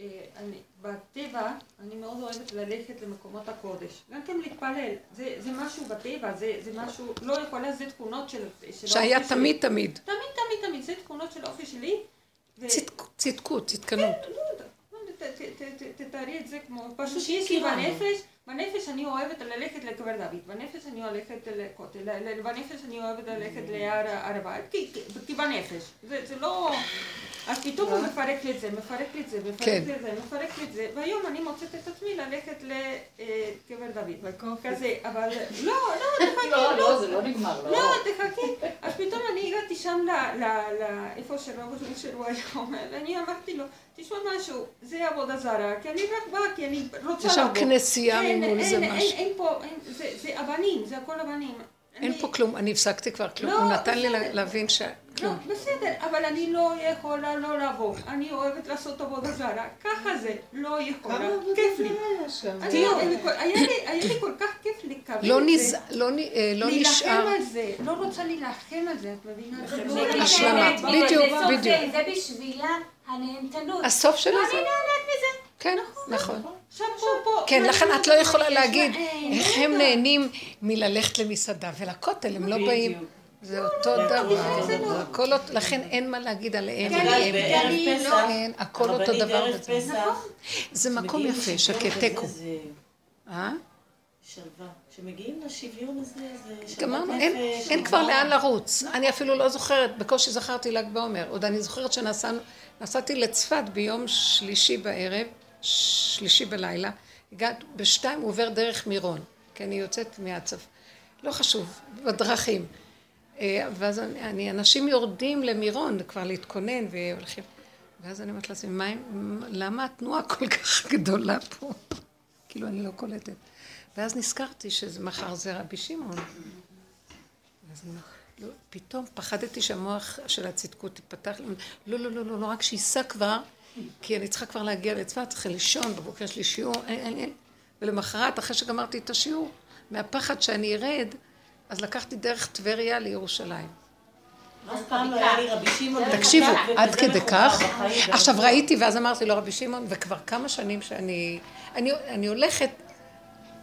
אה, אני, בטבע, אני מאוד אוהבת ללכת למקומות הקודש. גם כן להתפלל. זה, זה משהו בטבע, זה, זה משהו, לא יכולה, זה תכונות של, של שהיה תמיד שלי. תמיד. תמיד, תמיד, תמיד. זה תכונות של האופי שלי. ו- צדק- צדקות, צדקנות. כן, לא יודעת. ת- ת- ת- ת- תתארי את זה כמו, פשוט יש לי. בנפש, בנפש אני אוהבת ללכת לקבר דוד, בנפש אני הולכת לכותל, בנפש אני אוהבת ללכת להר הר הבית, כי- בנפש, זה זה לא... אז פתאום הוא מפרק לי את זה, מפרק לי את זה, מפרק כן. לי את זה, מפרק לי את זה, והיום אני מוצאת את עצמי ללכת לקבר דוד. כזה, אבל לא, לא, *laughs* תחכי, לא, לא, זה לא נגמר, לא, לא. תחכי. אז פתאום אני הגעתי שם ל- ל- ל- איפה שרב הוא היה אומר, ואני אמרתי לו, תשמע משהו, זה עבודה זרה, כי אני רק באה, כי אני רוצה יש שם לעבוד. כנסייה אין, ממול, זה משהו. אין פה, אין, זה- זה אבנים, זה הכל אבנים. אין אני- פה כלום, אני הפסקתי כבר כלום. לא, הוא נתן לי. להבין ש... לא. בסדר, אבל אני לא יכולה לא לעבוד. אני אוהבת לעשות עבודה זרה. ככה זה, לא יכולה. כמה עבודה כיף לי. זרה היה שם? אני- אני כל- היה לי- היה לי כל כך כיף לקבל לא את נז... זה. לא אה, לא להילחם נשאר. על זה, לא רוצה להילחם על זה, את מבינה? זה לא השלמה. להילחם. בדיוק, בדיוק. זה בשבילה הנהנתנות. הסוף של אני זה. נהנית מזה. כן, נכון. פה, פה. כן, לכן את לא יכולה? להגיד אין, איך. הם נהנים מללכת למסעדה ולכותל, הם לא. באים. זה אותו דבר, לא. אותו- לכן אין מה להגיד עליהם. יודעת, עליהם. לא, אין, הכל אותו דבר. פסח, זה מקום יפה, שקט, תיקו. אה? שלווה. כשמגיעים לשוויון הזה, זה שלוות גמרנו, אין, נפש. אין כבר שלווה. לאן לרוץ. אני אפילו לא זוכרת, בקושי זכרתי ל"ג בעומר. עוד אני זוכרת שנסעתי לצפת ביום שלישי בערב, שלישי בלילה. הגעת, בשתיים הוא עובר דרך מירון, כי אני יוצאת מהצפ... לא חשוב, בדרכים. אה, ואז אני, אנשים יורדים למירון כבר להתכונן והולכים. ואז אני אומרת לעצמי, מה, למה התנועה כל כך גדולה פה? *laughs* כאילו, אני לא קולטת. ואז נזכרתי שמחר זה רבי שמעון. אומרת, לא, פתאום פחדתי שהמוח של הצדקות ייפתח לי. לא, לא, לא, לא, לא, רק שייסע כבר, כי אני צריכה כבר להגיע לצפת, צריכה לישון, בבוקר יש לי שיעור, אין, אין, אין. ולמחרת, אחרי שגמרתי את השיעור, מהפחד שאני ארד, אז לקחתי דרך טבריה לירושלים. לא. תקשיבו, עד כדי כך. עכשיו ראיתי ואז אמרתי לו רבי שמעון, וכבר כמה שנים שאני, אני, אני הולכת,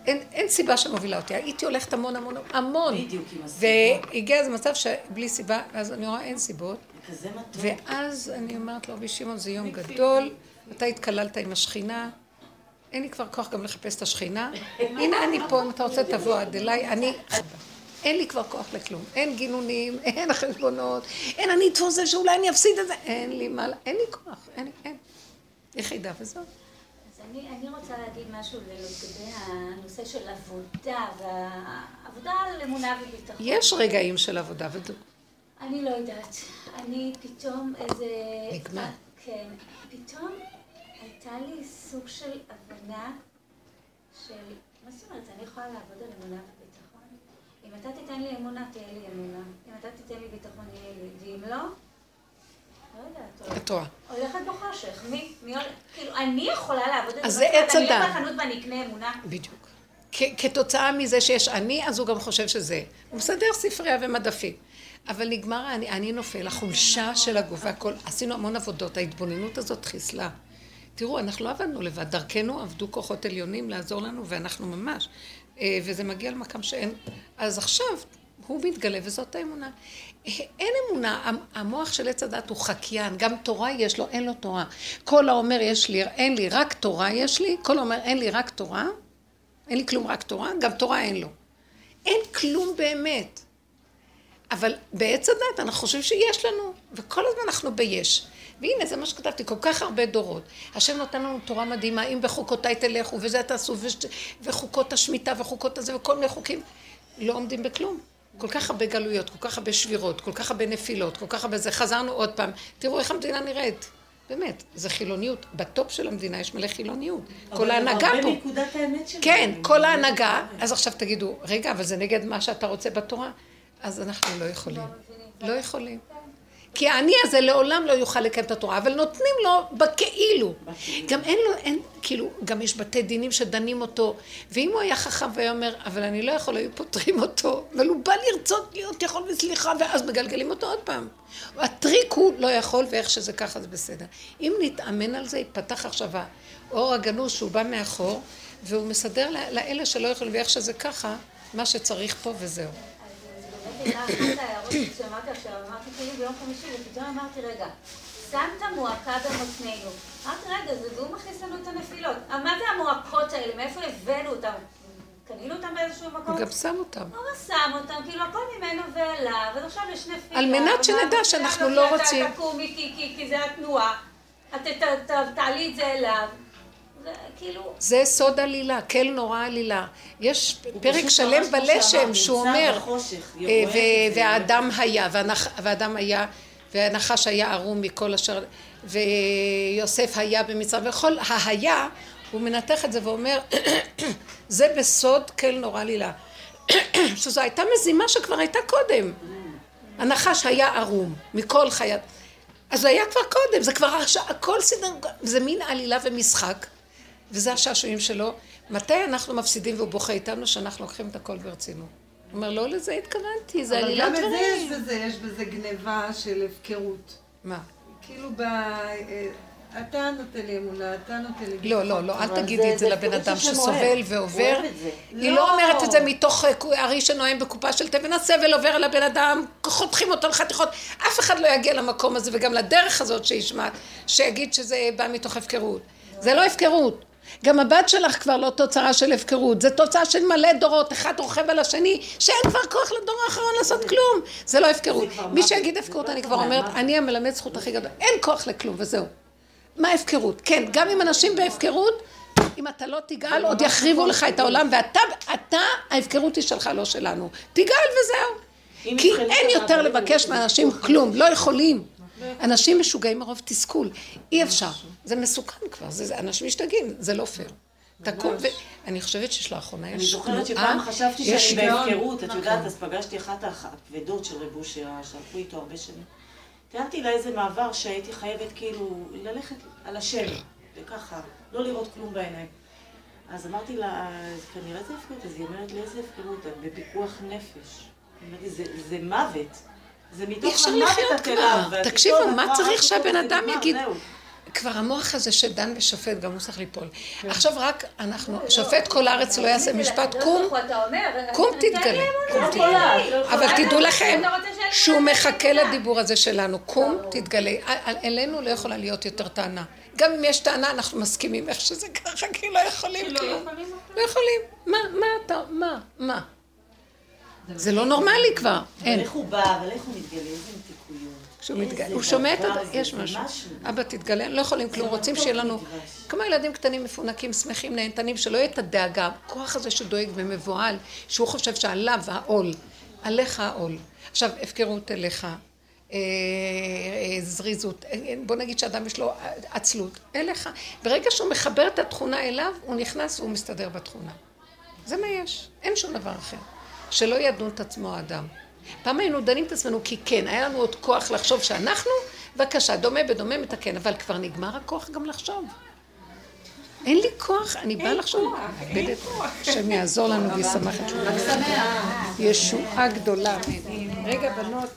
אין, אין סיבה שמובילה אותי, הייתי הולכת המון המון המון, בדיוק. והגיע איזה מצב שבלי סיבה, אז אני רואה אין סיבות, כזה מתוק. ואז אני אומרת לו רבי שמעון זה יום גדול, אתה התקללת עם השכינה, אין לי כבר כוח גם לחפש את השכינה, הנה אני פה, אם אתה רוצה תבוא עד אליי, אני... אין לי כבר כוח לכלום, אין גינונים, *laughs* אין חשבונות, אין אני אתפוס זה שאולי אני אפסיד את זה, אין לי מה, אין לי כוח, אין לי, אין. יחידה וזהו. אז אני, אני רוצה להגיד משהו לגבי הנושא של עבודה, והעבודה על אמונה וביטחון. יש רגעים של עבודה ודו. אני לא יודעת. אני פתאום איזה... נגמר. כן. פתאום הייתה לי סוג של הבנה של... מה זאת אומרת? אני יכולה לעבוד על אמונה וביטחון? אם אתה תיתן לי אמונה, תהיה לי אמונה. אם אתה תיתן לי ביטחון, יהיה לי. ואם לא... לא יודעת. את טועה. הולכת בחושך. מי? מי הולך? כאילו, אני יכולה לעבוד על אז זה. זה עץ אני אדם. אלך לחנות ואני אקנה אמונה. בדיוק. כ- כתוצאה מזה שיש אני, אז הוא גם חושב שזה. הוא מסדר ספרייה ומדפים. אבל נגמר האני, אני נופל, החולשה של הגוף והכל. עשינו המון עבודות, ההתבוננות הזאת חיסלה. תראו, אנחנו לא עבדנו לבד, דרכנו עבדו כוחות עליונים לעזור לנו, ואנחנו ממש. אה, וזה מגיע למקום שאין... אז עכשיו, הוא מתגלה, וזאת האמונה. אה, אין אמונה, המ- המוח של עץ הדת הוא חקיין, גם תורה יש לו, אין לו תורה. כל האומר יש לי, אין לי, רק תורה יש לי, כל האומר אין לי, רק תורה, אין לי כלום, רק תורה, גם תורה אין לו. אין כלום באמת. אבל בעץ הדת אנחנו חושבים שיש לנו, וכל הזמן אנחנו ביש. והנה, זה מה שכתבתי, כל כך הרבה דורות. השם נותן לנו תורה מדהימה, אם בחוקותיי תלכו, וזה תעשו, וש... וחוקות השמיטה, וחוקות הזה, וכל מיני חוקים. לא עומדים בכלום. כל כך הרבה גלויות, כל כך הרבה שבירות, כל כך הרבה נפילות, כל כך הרבה זה. חזרנו עוד פעם. תראו איך המדינה נראית. באמת, זה חילוניות. בטופ של המדינה יש מלא חילוניות. כל ההנהגה אבל פה. הרבה מנקודת האמת שלנו. כן, כל ההנהגה, אז עכשיו תגידו, רגע, אבל זה נגד מה שאתה רוצה בתורה? אז אנחנו לא יכולים. לא יכולים. כי העני הזה לעולם לא יוכל לקיים את התורה, אבל נותנים לו בכאילו. גם אין לו, אין, כאילו, גם יש בתי דינים שדנים אותו, ואם הוא היה חכם והיה אומר, אבל אני לא יכול, היו פותרים אותו, אבל הוא בא לרצות להיות יכול וסליחה, ואז מגלגלים אותו עוד פעם. הטריק הוא לא יכול, ואיך שזה ככה זה בסדר. אם נתאמן על זה, יפתח עכשיו האור הגנוז שהוא בא מאחור, והוא מסדר לאלה שלא יכולים, ואיך שזה ככה, מה שצריך פה וזהו. אחת ההערות עכשיו, אמרתי כאילו ביום חמישי, ופתאום אמרתי, רגע, שמת מועקה במותנינו. אמרתי, רגע, זה והוא מכניס לנו את הנפילות. מה זה המועקות האלה? מאיפה הבאנו אותם? קנינו אותם באיזשהו מקום? הוא גם שם אותם. הוא שם אותם, כאילו הכל ממנו ואליו, אז עכשיו יש נפילה. על מנת שנדע שאנחנו לא רוצים. כי זה התנועה. את תעלי את זה אליו. כאילו... זה סוד עלילה, כל נורא עלילה. יש פרק שלם בלשם שהוא אומר, אה, והאדם היה, והאדם היה, והנחש היה ערום מכל אשר, ויוסף היה במצרים, וכל ההיה, הוא מנתח את זה ואומר, *coughs* זה בסוד כל נורא עלילה. *coughs* שזו הייתה מזימה שכבר הייתה קודם. הנחש היה ערום מכל חיית. אז זה היה כבר קודם, זה כבר הכל סדר, זה מין עלילה ומשחק. וזה השעשועים שלו. מתי אנחנו מפסידים והוא בוכה איתנו שאנחנו לוקחים את הכל ברצינות? הוא אומר, לא לזה התכוונתי, זה עלילת דברים. אבל גם יש בזה, יש בזה גניבה של הפקרות. מה? כאילו ב... אה, אתה נותן לי אמונה, אתה נותן לי... לא, לא, לא, אל תגידי את זה לבן אדם שסובל ועובר. היא לא אומרת את זה מתוך אה, ארי שנואם בקופה של תבן הסבל עובר על הבן אדם, חותכים אותו לחתיכות. אף אחד לא יגיע למקום הזה וגם לדרך הזאת שישמע, שיגיד שזה בא מתוך הפקרות. זה לא הפקרות. גם הבת שלך כבר לא תוצאה של הפקרות, זה תוצאה של מלא דורות, אחד רוכב על השני, שאין כבר כוח לדור האחרון לעשות כלום, זה לא הפקרות. מי שיגיד הפקרות, אני כבר אומרת, אני המלמד זכות הכי גדול, אין כוח לכלום, וזהו. מה הפקרות? כן, גם אם אנשים בהפקרות, אם אתה לא תגאל, עוד יחריבו לך את העולם, ואתה, אתה, ההפקרות היא שלך, לא שלנו. תגאל וזהו. כי אין יותר לבקש מאנשים כלום, לא יכולים. אנשים משוגעים מרוב תסכול, אי אפשר, זה מסוכן כבר, זה, אנשים משתגעים, זה לא פייר. תקום ו... אני חושבת שלאחרונה יש... אני זוכרת שפעם חשבתי שאני בהפקרות, את יודעת, אז פגשתי אחת הכבדות של רב אושר, שהלכו איתו הרבה שנים. תיארתי לה איזה מעבר שהייתי חייבת כאילו ללכת על השם, וככה, לא לראות כלום בעיניים. אז אמרתי לה, כנראה זה הפקרות, אז היא אומרת לי, איזה הפקרות? בפיקוח נפש. אמרתי, זה מוות. זה מתוך המוות כבר. תקשיבו, מה צריך שהבן אדם יגיד? כבר המוח הזה שדן ושופט, גם הוא צריך ליפול. כן. עכשיו רק אנחנו, שופט כל הארץ לא יעשה משפט, קום, קום תתגלה. אבל תדעו לכם שהוא מחכה לדיבור הזה שלנו, קום תתגלה. אלינו לא יכולה להיות יותר טענה. גם אם יש טענה, אנחנו מסכימים איך שזה ככה, כי לא יכולים כלום. לא יכולים. מה, מה אתה, מה, מה? זה לא נורמלי כבר, אין. אבל איך הוא בא, אבל איך הוא מתגלה. כשהוא מתגלה, הוא שומע את ה... יש משהו. אבא תתגלה, לא יכולים כלום, רוצים שיהיה לנו... כמו ילדים קטנים מפונקים, שמחים, נהנתנים, שלא יהיה את הדאגה, הכוח הזה שדואג ומבוהל, שהוא חושב שעליו העול, עליך העול. עכשיו, הפקרות אליך, אה, אה, זריזות, אה, בוא נגיד שאדם יש לו עצלות, אליך. ברגע שהוא מחבר את התכונה אליו, הוא נכנס והוא מסתדר בתכונה. זה מה יש, אין שום דבר אחר. שלא ידון את עצמו האדם. פעם היינו דנים את עצמנו כי כן, היה לנו עוד כוח לחשוב שאנחנו, בבקשה, דומה בדומה מתקן, אבל כבר נגמר הכוח גם לחשוב. אין לי כוח, אני באה לחשוב. אין כוח. השם יעזור לנו וישמח את שלנו. ישועה גדולה. רגע, בנות.